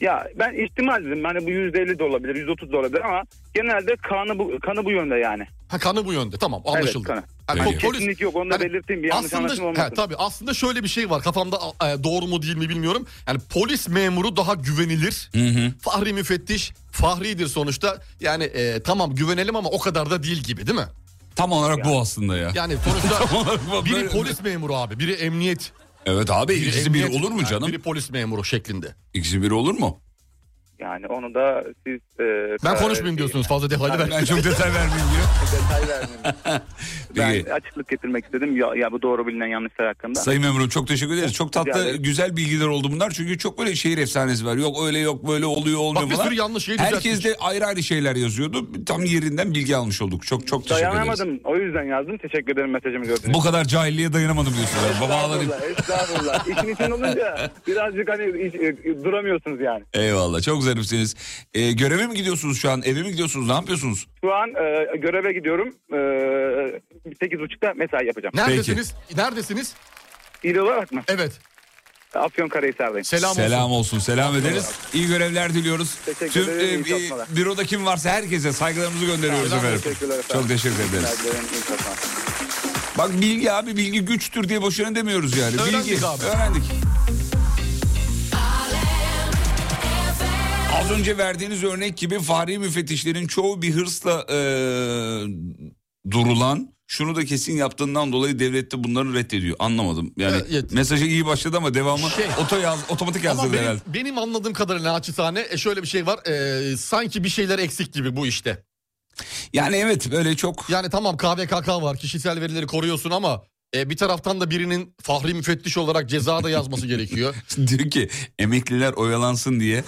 Ya ben ihtimal dedim hani bu %50 de olabilir %30 da olabilir ama genelde kanı bu, kanı bu yönde yani. Ha kanı bu yönde tamam anlaşıldı. kanı. Yani Peki. polis- Kesinlik yok onu da Yani belirteyim bir yanlış anlaşılma aslında olmasın. he, tabii aslında şöyle bir şey var kafamda e, doğru mu değil mi bilmiyorum. Yani polis memuru daha güvenilir. Hı hı. Fahri müfettiş fahridir sonuçta. Yani e, tamam güvenelim ama o kadar da değil gibi değil mi? Tam olarak bu aslında ya. Yani sonuçta Tam olarak bu. biri polis memuru abi, biri emniyet. Evet abi ikisi bir olur mu canım? Biri polis memuru şeklinde. İkisi bir olur mu? Yani onu da siz... e, Ben konuşmayayım diyorsunuz fazla detaylı ver. Ben çok detay vermeyeyim diyor. detay vermeyeyim. Peki. Ben açıklık getirmek istedim ya, ya bu doğru bilinen yanlışlar hakkında. Sayın memurum çok teşekkür ederiz. Çok tatlı güzel bilgiler oldu bunlar. Çünkü çok böyle şehir efsanesi var. Yok öyle yok böyle oluyor olmuyor Bak bir sürü yanlış şey Herkes de ayrı ayrı şeyler yazıyordu. Tam yerinden bilgi almış olduk. Çok çok teşekkür ederiz. Dayanamadım o yüzden yazdım. Teşekkür ederim mesajımı gördüğünüz Bu kadar cahilliğe dayanamadım diyorsunuz. Babalar Estağfurullah, estağfurullah. İşin için olunca birazcık hani e, duramıyorsunuz yani. Eyvallah çok zarifsiniz. Ee, göreve mi gidiyorsunuz şu an? Eve mi gidiyorsunuz? Ne yapıyorsunuz? Şu an e, göreve gidiyorum. E, 8.30'da mesai yapacağım. Neredesiniz? Neredesiniz? İl olarak mı? Evet. Afyonkarahisar'dayım. Selam, Selam olsun. olsun. Selam ederiz. İyi görevler diliyoruz. Teşekkür Tüm ederim, e, büroda kim varsa herkese saygılarımızı gönderiyoruz Selam, efendim. teşekkürler efendim. Çok teşekkür ederiz. Bak bilgi abi bilgi güçtür diye boşuna demiyoruz yani. Öğrendik bilgi abi. öğrendik. Az önce verdiğiniz örnek gibi fahri müfettişlerin çoğu bir hırsla e, durulan şunu da kesin yaptığından dolayı devlet de bunları reddediyor. Anlamadım. Yani Evet, evet. mesajı iyi başladı ama devamı Şey- oto yaz, otomatik Ama yazdırdı benim, herhalde. benim anladığım kadarıyla naçizane e, şöyle bir şey var. E, sanki bir şeyler eksik gibi bu işte. Yani evet böyle çok Yani tamam KVKK var kişisel verileri koruyorsun ama e, bir taraftan da birinin fahri müfettiş olarak ceza da yazması gerekiyor. diyor ki emekliler oyalansın diye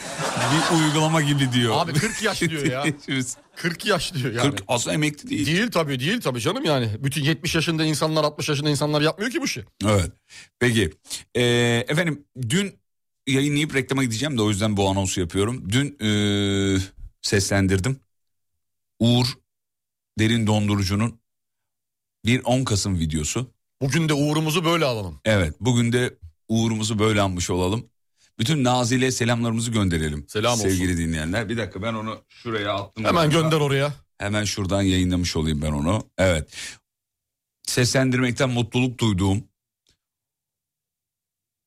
bir uygulama gibi diyor. Abi 40 yaş diyor ya. 40 yaş diyor yani. 40 aslında emekli değil. Değil tabii değil tabii canım yani. Bütün 70 yaşında insanlar 60 yaşında insanlar yapmıyor ki bu işi. Evet. Peki. Ee, efendim dün yayınlayıp reklama gideceğim de o yüzden bu anonsu yapıyorum. Dün ee, seslendirdim. Uğur Derin Dondurucu'nun bir 10 Kasım videosu. Bugün de uğurumuzu böyle alalım. Evet bugün de uğurumuzu böyle anmış olalım. Bütün Nazil'e selamlarımızı gönderelim. Selam olsun. Sevgili dinleyenler. Bir dakika ben onu şuraya attım. Hemen galiba. gönder oraya. Hemen şuradan yayınlamış olayım ben onu. Evet. Seslendirmekten mutluluk duyduğum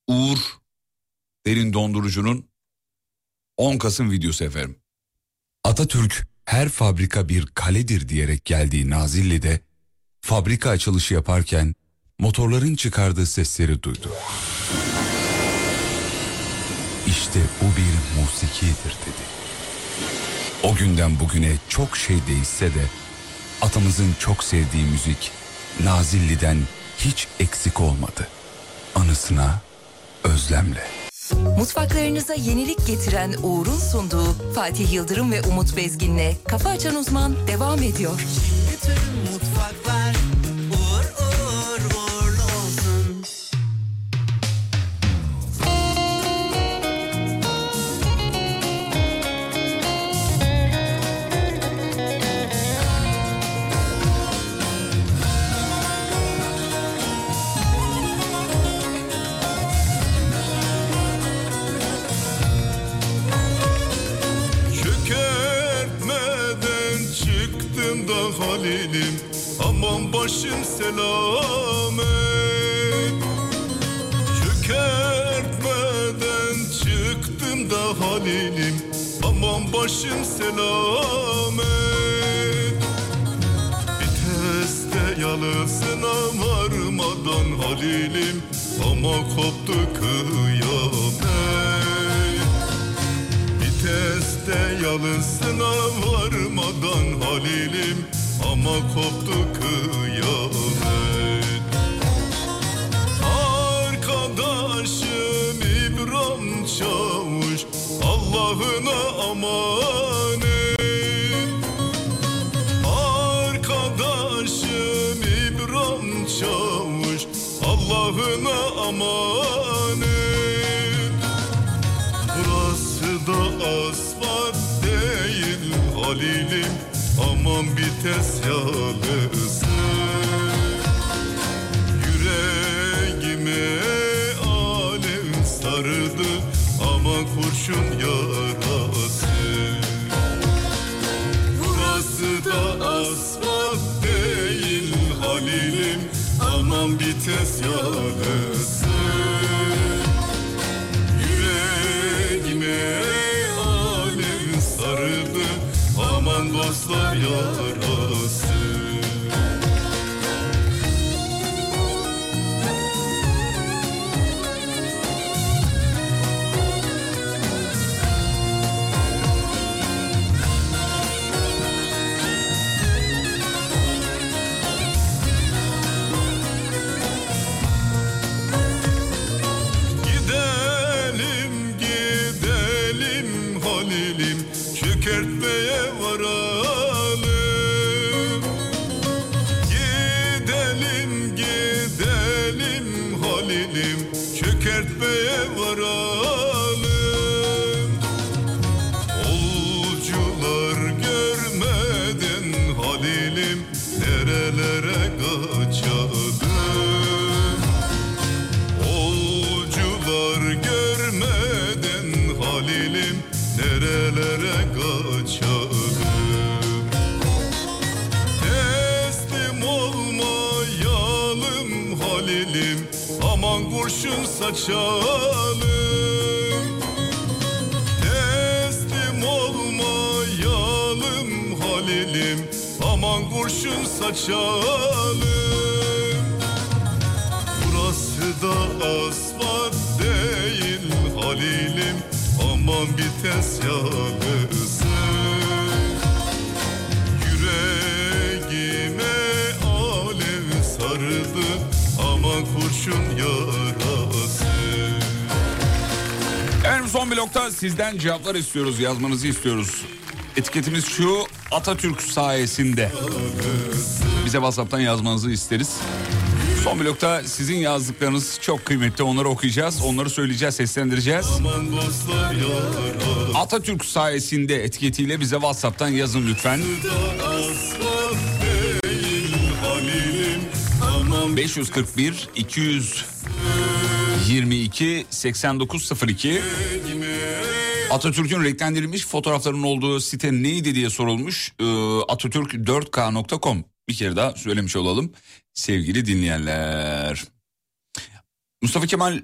Uğur Derin Dondurucu'nun 10 Kasım videosu efendim. Atatürk her fabrika bir kaledir diyerek geldiği Nazilli'de fabrika açılışı yaparken motorların çıkardığı sesleri duydu. İşte bu bir musikidir dedi. O günden bugüne çok şey değişse de atamızın çok sevdiği müzik Nazilli'den hiç eksik olmadı. Anısına özlemle. Mutfaklarınıza yenilik getiren Uğur'un sunduğu Fatih Yıldırım ve Umut Bezgin'le Kafa Açan Uzman devam ediyor. bütün mutfaklar uğur Aman başım selamet Çökertmeden çıktım da Halil'im. Aman başım selamet Viteste yalısına varmadan Halil'im. Ama koptu kıyamet. Viteste yalısına varmadan Halil'im Ama koptu kıyamet. Arkadaşım İbrahim Çavuş Allah'ına amanet. Arkadaşım İbrahim Çavuş Allah'ına emanet Burası da asfalt değil Halil'im Aman vites yalısı Yüreğime alev sardı Aman kurşun yarası. Burası da asfalt değil Halil'im. Aman vites yalısı saçalım Teslim olmayalım Halil'im aman kurşun saçalım Burası da asfalt değil Halil'im Aman vites yalısı Yüreğime alev sardı Aman kurşun yarası son blokta sizden cevaplar istiyoruz, yazmanızı istiyoruz. Etiketimiz şu Atatürk sayesinde. Bize WhatsApp'tan yazmanızı isteriz. Son blokta sizin yazdıklarınız çok kıymetli. Onları okuyacağız, onları söyleyeceğiz, seslendireceğiz. Atatürk sayesinde etiketiyle bize WhatsApp'tan yazın lütfen. Asfalt değil Halil'im Aman 541 222 8902 Atatürk'ün renklendirilmiş fotoğraflarının olduğu site neydi diye sorulmuş. Ee, Atatürk4k.com bir kere daha söylemiş olalım sevgili dinleyenler. Mustafa Kemal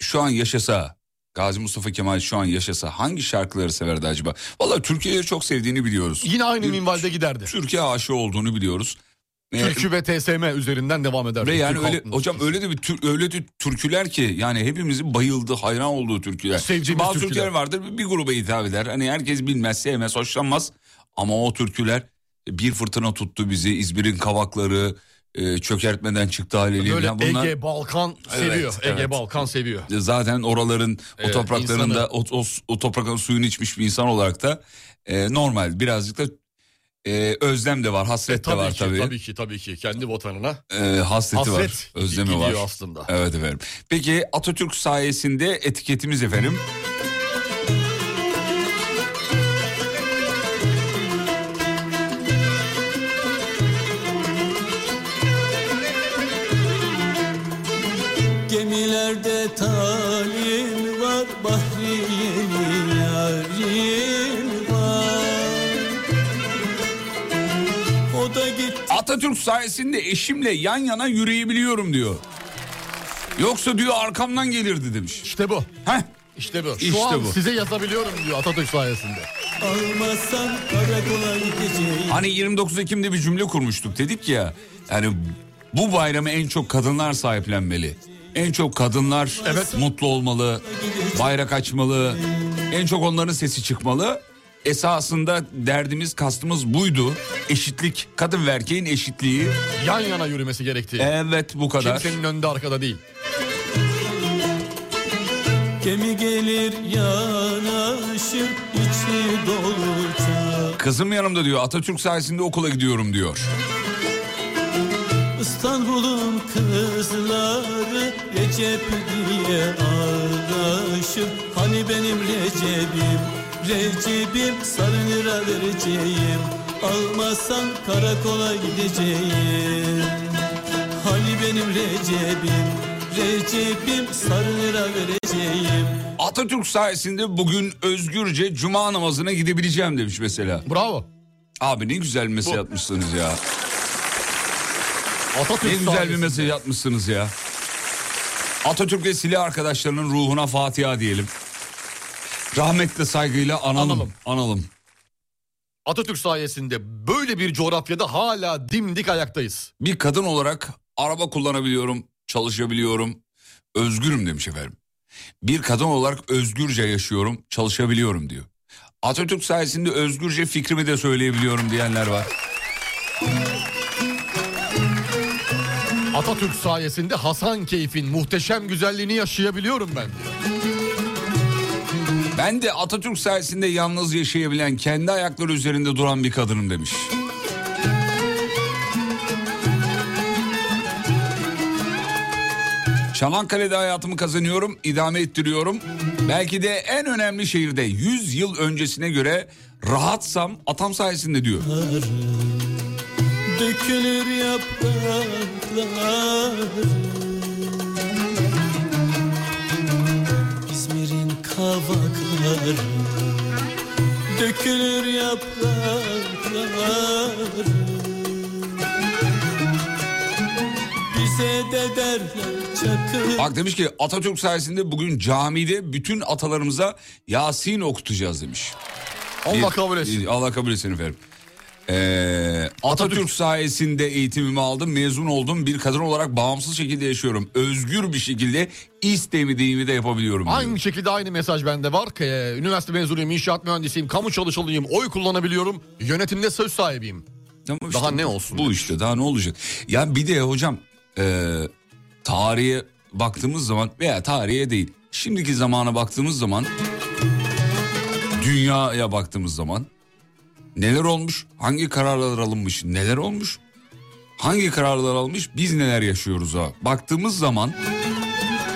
şu an yaşasa, Gazi Mustafa Kemal şu an yaşasa hangi şarkıları severdi acaba? Vallahi Türkiye'yi çok sevdiğini biliyoruz. Yine aynı minvalde giderdi. Türkiye aşığı olduğunu biliyoruz. Ee, Türkü ve TSM üzerinden devam eder. Ve yani Türk öyle halkının hocam öyle de bir tür, öyle de türküler ki yani hepimizin bayıldığı, hayran olduğu türküler. Sevdiğimiz Bazı türküler. türküler vardır bir, gruba hitap eder. Hani herkes bilmez, sevmez, hoşlanmaz. Ama o türküler bir fırtına tuttu bizi. İzmir'in kavakları e, çökertmeden çıktı haliyle. Böyle Yani bunlar- Ege Balkan Evet, seviyor. Ege evet. Balkan seviyor. Zaten oraların o Evet, topraklarında insanı- o, o, o toprakların suyunu içmiş bir insan olarak da e, normal birazcık da Ee, özlem de var, hasret de tabii var ki, tabii. tabii ki tabii ki kendi vatanına. Ee, hasreti Hasret var, özlemi var. aslında. Evet efendim. Peki Atatürk sayesinde etiketimiz efendim. Gemilerde talim Atatürk sayesinde eşimle yan yana yürüyebiliyorum diyor. Yoksa diyor arkamdan gelirdi demiş. İşte bu. Heh. İşte bu. Şu İşte an bu. size yazabiliyorum diyor Atatürk sayesinde. Hani 29 Ekim'de bir cümle kurmuştuk dedik ya. Yani bu bayramı en çok kadınlar sahiplenmeli. En çok kadınlar mutlu olmalı, bayrak açmalı. En çok onların sesi çıkmalı. Esasında derdimiz, kastımız buydu. Eşitlik, kadın ve erkeğin eşitliği. Yan yana yürümesi gerektiği. Evet bu kadar. Kimsenin önde arkada değil. Gemi gelir yanaşır içi dolu çağ Kızım yanımda diyor. Atatürk sayesinde okula gidiyorum diyor. İstanbul'un kızları Recep diye ağlaşır Hani benim Recep'im Recep'im sarı lira vereceğim Almazsan karakola gideceğim Hani benim Recep'im Recep'im sarı lira vereceğim Atatürk sayesinde bugün özgürce cuma namazına gidebileceğim demiş mesela. Bravo. Abi ne güzel bir mesaj atmışsınız ya. Atatürk Ne güzel bir sayesinde. mesaj atmışsınız ya. Atatürk ve silah arkadaşlarının ruhuna Fatiha diyelim. Rahmetle saygıyla analım. Analım. Analım. Atatürk sayesinde böyle bir coğrafyada hala dimdik ayaktayız. Bir kadın olarak araba kullanabiliyorum, çalışabiliyorum, özgürüm demiş efendim. Bir kadın olarak özgürce yaşıyorum, çalışabiliyorum diyor. Atatürk sayesinde özgürce fikrimi de söyleyebiliyorum diyenler var. Atatürk sayesinde Hasan Keyf'in muhteşem güzelliğini yaşayabiliyorum ben diyor. Ben de Atatürk sayesinde yalnız yaşayabilen, kendi ayakları üzerinde duran bir kadınım demiş. Çanakkale'de hayatımı kazanıyorum, idame ettiriyorum. Belki de en önemli şehirde 100 yıl öncesine göre rahatsam atam sayesinde diyor. Dökülür yapraklar İzmir'in kavakları Dökülür yapraklar Bize de derler çakır Bak demiş ki Atatürk sayesinde bugün camide bütün atalarımıza Yasin okutacağız demiş. Allah kabul etsin. Allah kabul etsin efendim. Ee, Atatürk sayesinde eğitimimi aldım, mezun oldum. Bir kadın olarak bağımsız şekilde yaşıyorum. Özgür bir şekilde istemediğimi de yapabiliyorum. diyor. Aynı şekilde aynı mesaj bende var. Ee, üniversite mezunuyum, inşaat mühendisiyim, kamu çalışanıyım, oy kullanabiliyorum, yönetimde söz sahibiyim. Ama işte Daha ne olsun? Bu işte daha ne olacak? Ya bir de hocam e, tarihe baktığımız zaman veya tarihe değil. Şimdiki zamana baktığımız zaman dünyaya baktığımız zaman neler olmuş? Hangi kararlar alınmış? Neler olmuş? Hangi kararlar alınmış? Biz neler yaşıyoruz ha? Baktığımız zaman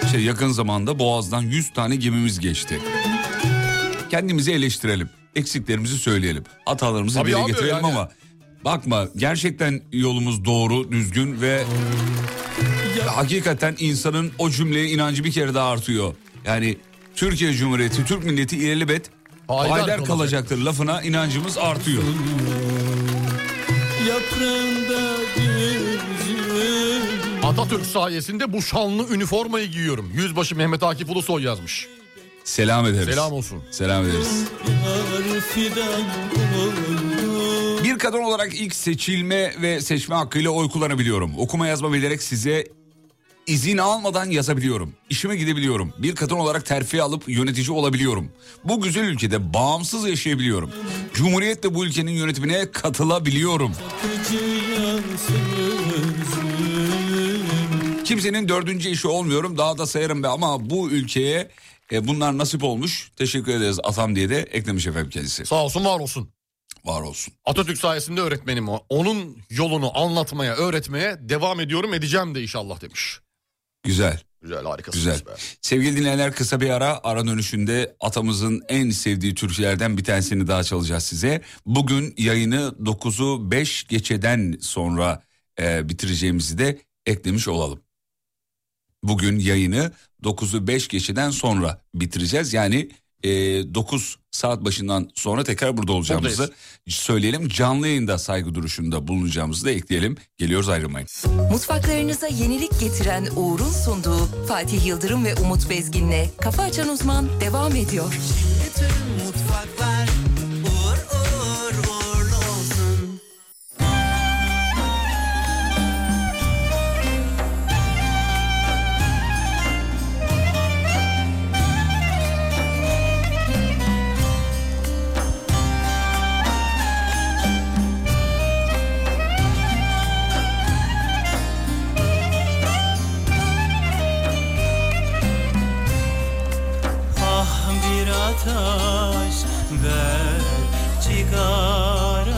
işte yakın zamanda Boğaz'dan 100 tane gemimiz geçti. Kendimizi eleştirelim. Eksiklerimizi söyleyelim. Hatalarımızı Tabii dile getirelim yani. ama bakma gerçekten yolumuz doğru, düzgün ve hakikaten insanın o cümleye inancı bir kere daha artıyor. Yani Türkiye Cumhuriyeti, Türk milleti ilelebet Haydar kalacak. kalacaktır lafına inancımız artıyor. Yaprağında Atatürk sayesinde bu şanlı üniformayı giyiyorum. Yüzbaşı Mehmet Akif Ulusoy yazmış. Selam ederiz. Selam olsun. Selam ederiz. Bir kadın olarak ilk seçilme ve seçme hakkıyla oy kullanabiliyorum. Okuma yazma bilerek size izin almadan yazabiliyorum. İşime gidebiliyorum. Bir kadın olarak terfi alıp yönetici olabiliyorum. Bu güzel ülkede bağımsız yaşayabiliyorum. Cumhuriyetle bu ülkenin yönetimine katılabiliyorum. Kimsenin dördüncü işi olmuyorum. Daha da sayarım be ama bu ülkeye e, bunlar nasip olmuş. Teşekkür ederiz atam diye de eklemiş efendim kendisi. Sağ olsun var olsun. Var olsun. Atatürk sayesinde öğretmenim o. Onun yolunu anlatmaya, öğretmeye devam ediyorum edeceğim de inşallah demiş. Güzel. Güzel harikasınız Güzel. be. Sevgili dinleyenler kısa bir ara. Ara dönüşünde atamızın en sevdiği türkülerden bir tanesini daha çalacağız size. Bugün yayını 9'u 5 geçeden sonra e, bitireceğimizi de eklemiş olalım. Bugün yayını 9'u 5 geçeden sonra bitireceğiz. Yani e, 9 saat başından sonra tekrar burada olacağımızı Buradayız. söyleyelim. Canlı yayında saygı duruşunda bulunacağımızı da ekleyelim. Geliyoruz ayrılmayın. Mutfaklarınıza yenilik getiren Uğur'un sunduğu Fatih Yıldırım ve Umut Bezgin'le Kafa Açan Uzman devam ediyor. Bütün ateş ver cigaramı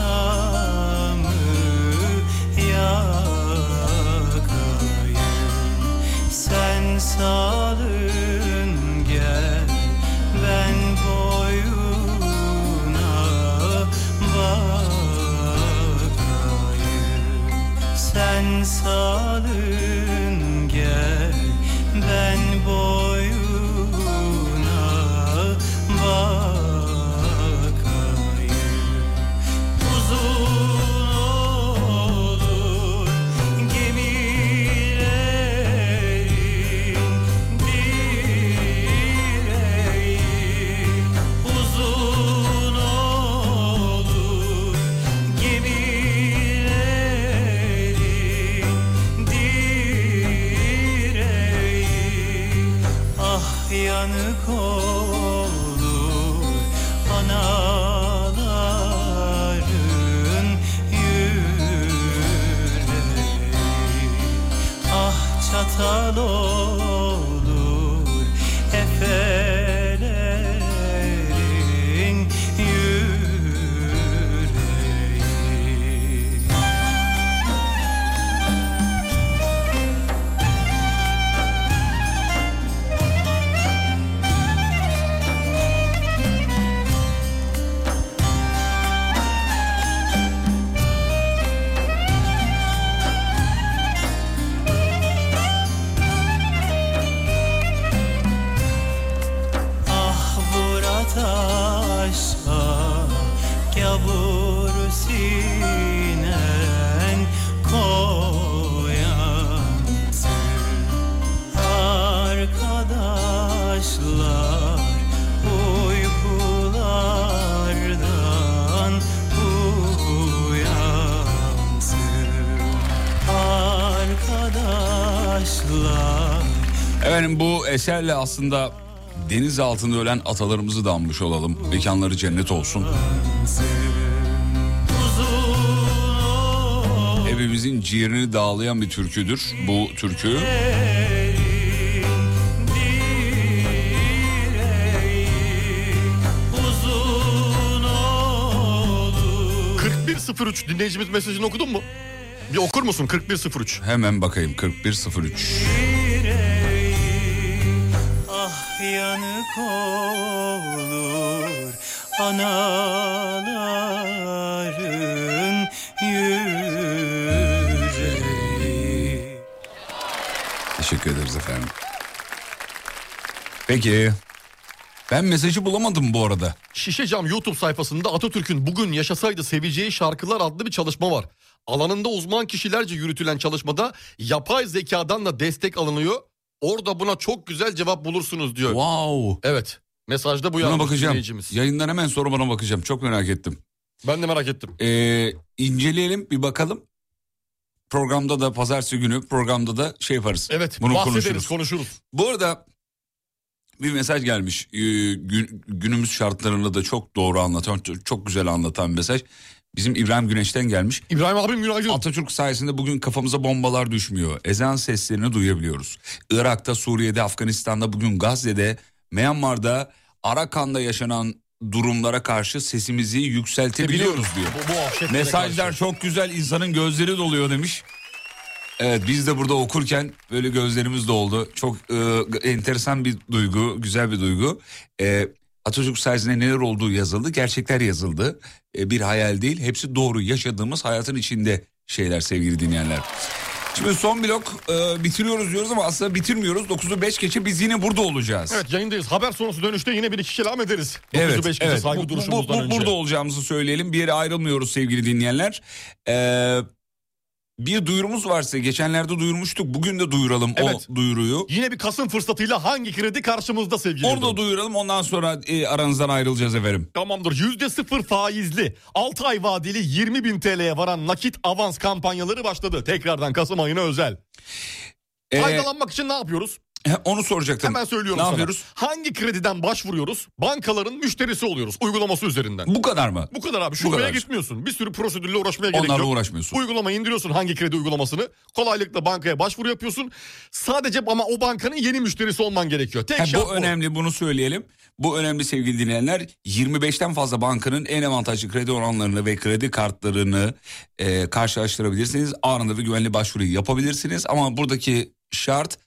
yakayım. Sen salın gel ben boyuna bakayım. Sen salın Oh. Eserle aslında deniz altında ölen atalarımızı da anmış olalım. Mekanları cennet olsun. Hepimizin ciğerini dağlayan bir türküdür bu türkü. uzun olur 4103 dinleyicimiz mesajını okudun mu? Bir okur musun 4103? Hemen bakayım 4103. Yanık olur anaların yüreği Teşekkür ederiz efendim. Peki. Ben mesajı bulamadım bu arada. Şişecam YouTube sayfasında Atatürk'ün bugün yaşasaydı seveceği şarkılar adlı bir çalışma var. Alanında uzman kişilerce yürütülen çalışmada yapay zekadan da destek alınıyor. Orada buna çok güzel cevap bulursunuz diyor. Wow. Evet. Mesajda bu Buna bakacağım. dinleyicimiz. Yayından hemen sonra bana bakacağım. Çok merak ettim. Ben de merak ettim. Ee, inceleyelim bir bakalım. Programda da pazartesi günü programda da şey yaparız. Evet Bunu bahsederiz konuşuruz. konuşuruz. Bu arada bir mesaj gelmiş. Ee, gün- günümüz şartlarını da çok doğru anlatan, çok- çok güzel anlatan bir mesaj. Bizim İbrahim Güneş'ten gelmiş. İbrahim abim günaydın. Atatürk sayesinde bugün kafamıza bombalar düşmüyor. Ezan seslerini duyabiliyoruz. Irak'ta, Suriye'de, Afganistan'da, bugün Gazze'de, Myanmar'da, Arakan'da yaşanan durumlara karşı sesimizi yükseltebiliyoruz diyor. Bu, bu Mesajlar karşı. çok güzel insanın gözleri doluyor demiş. Evet biz de burada okurken böyle gözlerimiz doldu. Çok e, enteresan bir duygu, güzel bir duygu. E, Atatürk sayesinde neler olduğu yazıldı, gerçekler yazıldı. E, bir hayal değil, hepsi doğru yaşadığımız hayatın içinde şeyler sevgili dinleyenler. Şimdi son blok e, bitiriyoruz diyoruz ama aslında bitirmiyoruz. 9'u 5 geçe biz yine burada olacağız. Evet yayındayız. Haber sonrası dönüşte yine bir iki kelam ederiz. 9'u Evet, 5 evet. saygı Bu- bu- duruşumuzdan bu- önce. Burada olacağımızı söyleyelim. Bir yere ayrılmıyoruz sevgili dinleyenler. Ee, bir duyurumuz varsa geçenlerde duyurmuştuk. Bugün de duyuralım Evet. o duyuruyu. Yine bir Kasım fırsatıyla hangi kredi karşımızda sevgili Orada Yıldırım? duyuralım ondan sonra e, aranızdan ayrılacağız efendim. Tamamdır. Yüzde sıfır faizli 6 ay vadeli 20 bin TL'ye varan nakit avans kampanyaları başladı. Tekrardan Kasım ayına özel. Ee, Faydalanmak için ne yapıyoruz? Onu soracaktım. Hemen söylüyorum Ne sana. yapıyoruz? Hangi krediden başvuruyoruz? Bankaların müşterisi oluyoruz uygulaması üzerinden. Bu kadar mı? Bu kadar abi. Şubeye kadar. gitmiyorsun. Bir sürü prosedürle uğraşmaya gerek Onlarla yok. uğraşmıyorsun. Uygulamayı indiriyorsun hangi kredi uygulamasını. Kolaylıkla bankaya başvuru yapıyorsun. Sadece ama o bankanın yeni müşterisi olman gerekiyor. Tek Ha, şart bu önemli bunu söyleyelim. Bu önemli sevgili dinleyenler. 25'ten fazla bankanın en avantajlı kredi oranlarını ve kredi kartlarını e, karşılaştırabilirsiniz. Anında ve güvenli başvuruyu yapabilirsiniz. Ama buradaki şart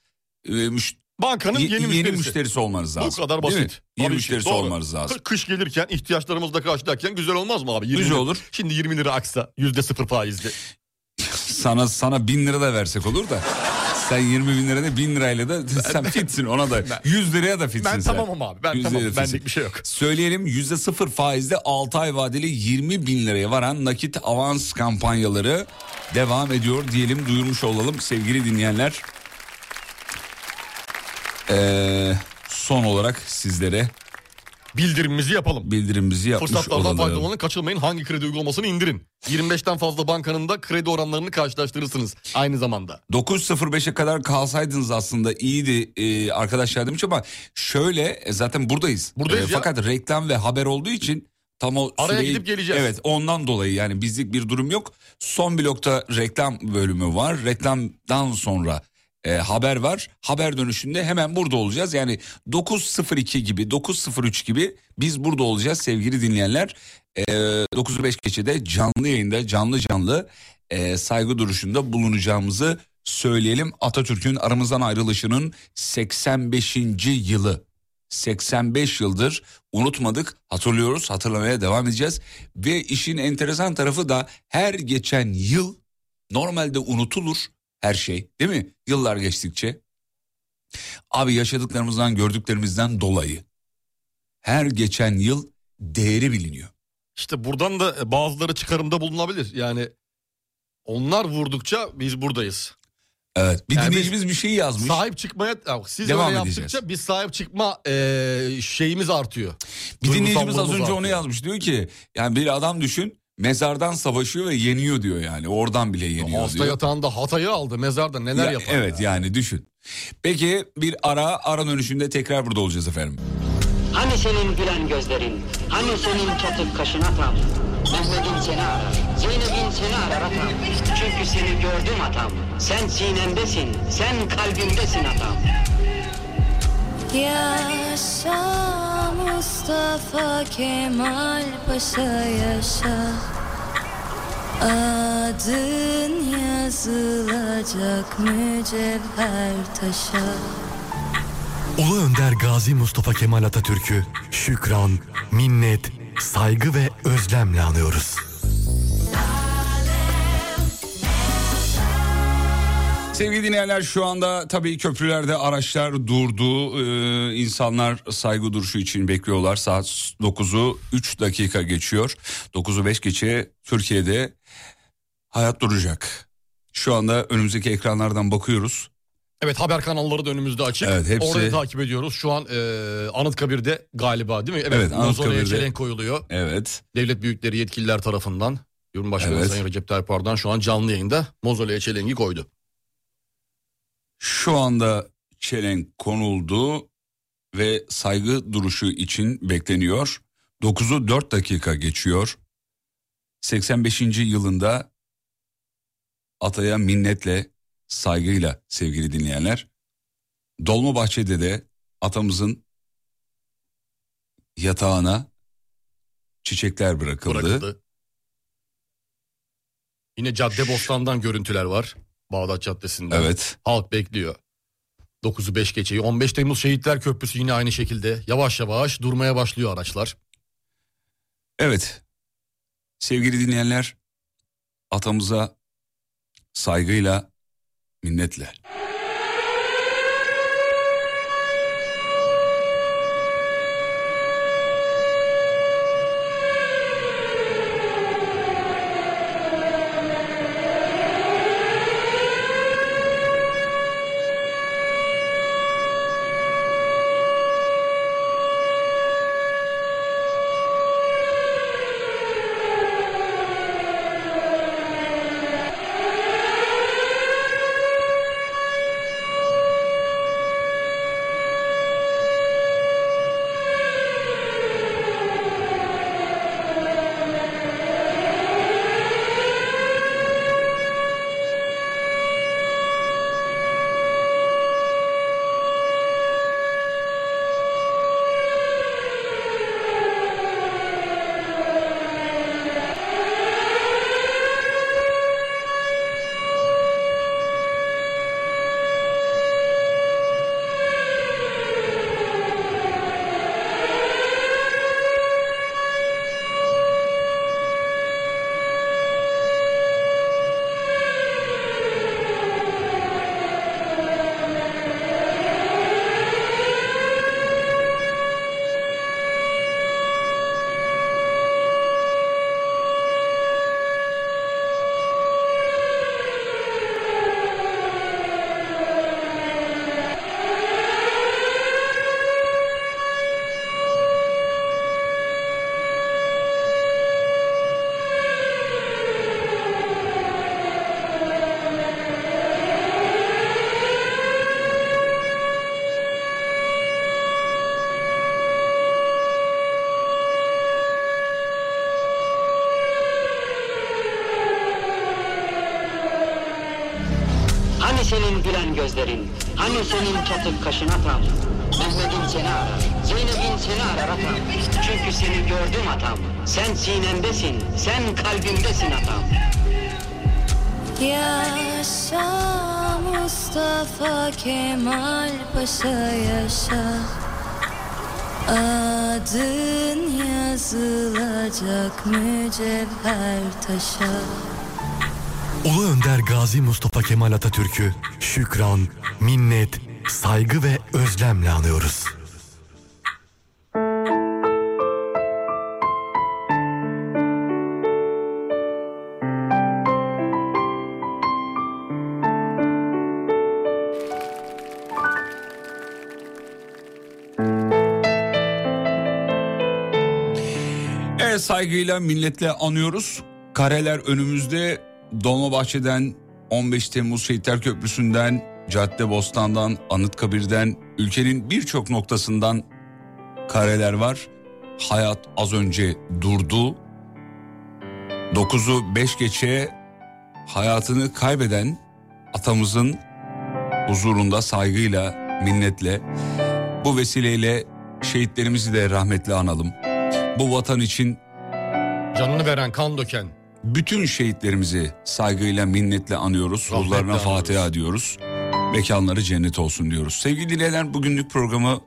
e, müş- Bankanın Ye- yeni, yeni müşterisi. müşterisi olmanız lazım. Bu kadar basit. Yeni müşterisi doğru. olmanız lazım. Kış gelirken ihtiyaçlarımızla karşılarken güzel olmaz mı abi? 20 Güzel olur. Şimdi 20 lira aksa yüzde sıfır faizli. Sana sana bin lira da versek olur da. Sen 20 bin lirada bin lirayla da sen fitsin ona da. 100 liraya da fitsin Ben sen. tamamım abi. Ben 100 tamam. Benlik bir şey yok. Söyleyelim yüzde sıfır faizle 6 ay vadeli 20 bin liraya varan nakit avans kampanyaları devam ediyor diyelim duyurmuş olalım sevgili dinleyenler. Ee, son olarak sizlere Bildirimimizi yapalım. bildirimimizi yapmış Fırsatlardan faydalanın kaçırmayın. Hangi kredi uygulamasını indirin. 25'ten fazla bankanın da kredi oranlarını karşılaştırırsınız aynı zamanda. 9.05'e kadar kalsaydınız aslında iyiydi e, arkadaşlar demiş ama şöyle e, zaten buradayız. Buradayız ya. Fakat reklam ve haber olduğu için tam o Araya süreyi- gidip geleceğiz. Evet ondan dolayı yani bizlik bir durum yok. Son blokta reklam bölümü var. Reklamdan sonra e, haber var. Haber dönüşünde hemen burada olacağız. Yani 9.02 gibi 9.03 gibi biz burada olacağız sevgili dinleyenler. E, 9'u 5 geçede canlı yayında canlı canlı e, saygı duruşunda bulunacağımızı söyleyelim. Atatürk'ün aramızdan ayrılışının 85. yılı. 85 yıldır unutmadık, hatırlıyoruz, hatırlamaya devam edeceğiz. Ve işin enteresan tarafı da her geçen yıl normalde unutulur her şey değil mi? Yıllar geçtikçe. Abi yaşadıklarımızdan, gördüklerimizden dolayı her geçen yıl değeri biliniyor. İşte buradan da bazıları çıkarımda bulunabilir. Yani onlar vurdukça biz buradayız. Evet bir Yani dinleyicimiz bir şey yazmış. Sahip çıkmaya ya siz Devam öyle edeceğiz. yaptıkça biz sahip çıkma e, şeyimiz artıyor. Bir dinleyicimiz az önce onu artıyor. yazmış diyor ki yani bir adam düşün mezardan savaşıyor ve yeniyor diyor yani oradan bile yeniyor Hasta diyor. yatağında hatayı aldı mezarda neler Ya, yapar. Evet yani düşün. Peki bir ara ara dönüşünde tekrar burada olacağız efendim. Hani senin gülen gözlerin, hani senin çatık kaşın atam. Mehmet'in seni arar, Zeynep'in seni arar atam. Çünkü seni gördüm atam. Sen sinemdesin, sen kalbimdesin atam. Yaşa Mustafa Kemal Paşa yaşa Adın yazılacak mücevher taşa Ulu Önder Gazi Mustafa Kemal Atatürk'ü şükran, minnet, saygı ve özlemle anıyoruz. Sevgili dinleyenler şu anda tabii köprülerde araçlar durdu. Ee, insanlar saygı duruşu için bekliyorlar. Saat 9'u 3 dakika geçiyor. 9'u 5 geçe Türkiye'de hayat duracak. Şu anda önümüzdeki ekranlardan bakıyoruz. Evet haber kanalları da önümüzde açık. Evet, hepsi- Orayı takip ediyoruz. Şu an e, Anıtkabir'de galiba değil mi? Evet, Evet, Anıtkabir'de. çelenk koyuluyor. Evet. Devlet büyükleri yetkililer tarafından. Cumhurbaşkanı Evet. Sayın Recep Tayyip Erdoğan şu an canlı yayında mozoleye çelengi koydu. Şu anda çelenk konuldu ve saygı duruşu için bekleniyor. 9'u 4 dakika geçiyor. 85. yılında ataya minnetle, saygıyla sevgili dinleyenler. Dolmabahçe'de de atamızın yatağına çiçekler bırakıldı. Bırakıldı. Yine Cadde Bostan'dan görüntüler var. Bağdat Caddesi'nden. Evet. Halk bekliyor. 9'u 5 geçeyi. 15 Temmuz Şehitler Köprüsü yine aynı şekilde. Yavaş yavaş durmaya başlıyor araçlar. Evet. Sevgili dinleyenler, atamıza saygıyla, minnetle. Gülen gözlerin, hani senin çatık kaşın atam. Mehmet'in seni arar, Zeynep'in seni arar atam. Çünkü seni gördüm atam. Sen sinemdesin, sen kalbimdesin atam. Yaşa Mustafa Kemal Paşa yaşa Adın yazılacak mücevher taşa Ulu Önder Gazi Mustafa Kemal Atatürk'ü şükran, minnet, saygı ve özlemle anıyoruz. Evet saygıyla minnetle anıyoruz. Kareler önümüzde Dolmabahçe'den 15 Temmuz Şehitler Köprüsü'nden Cadde Bostan'dan Anıtkabir'den ülkenin birçok noktasından kareler var. Hayat az önce durdu. 9'u 5 geçe hayatını kaybeden atamızın huzurunda saygıyla, minnetle bu vesileyle şehitlerimizi de rahmetle analım. Bu vatan için Canını veren, kan döken. Bütün şehitlerimizi saygıyla, minnetle anıyoruz. Ruhlarına. Fatiha diyoruz. Mekanları cennet olsun diyoruz. Sevgili dinleyenler bugünlük programı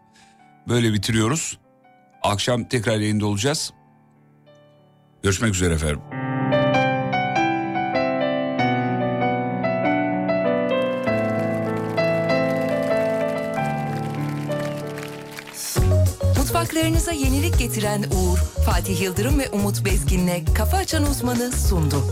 böyle bitiriyoruz. Akşam tekrar yayında olacağız. Görüşmek üzere efendim. Getiren Uğur, Fatih Yıldırım ve Umut Bezgin'le Kafa Açan Uzmanı sundu.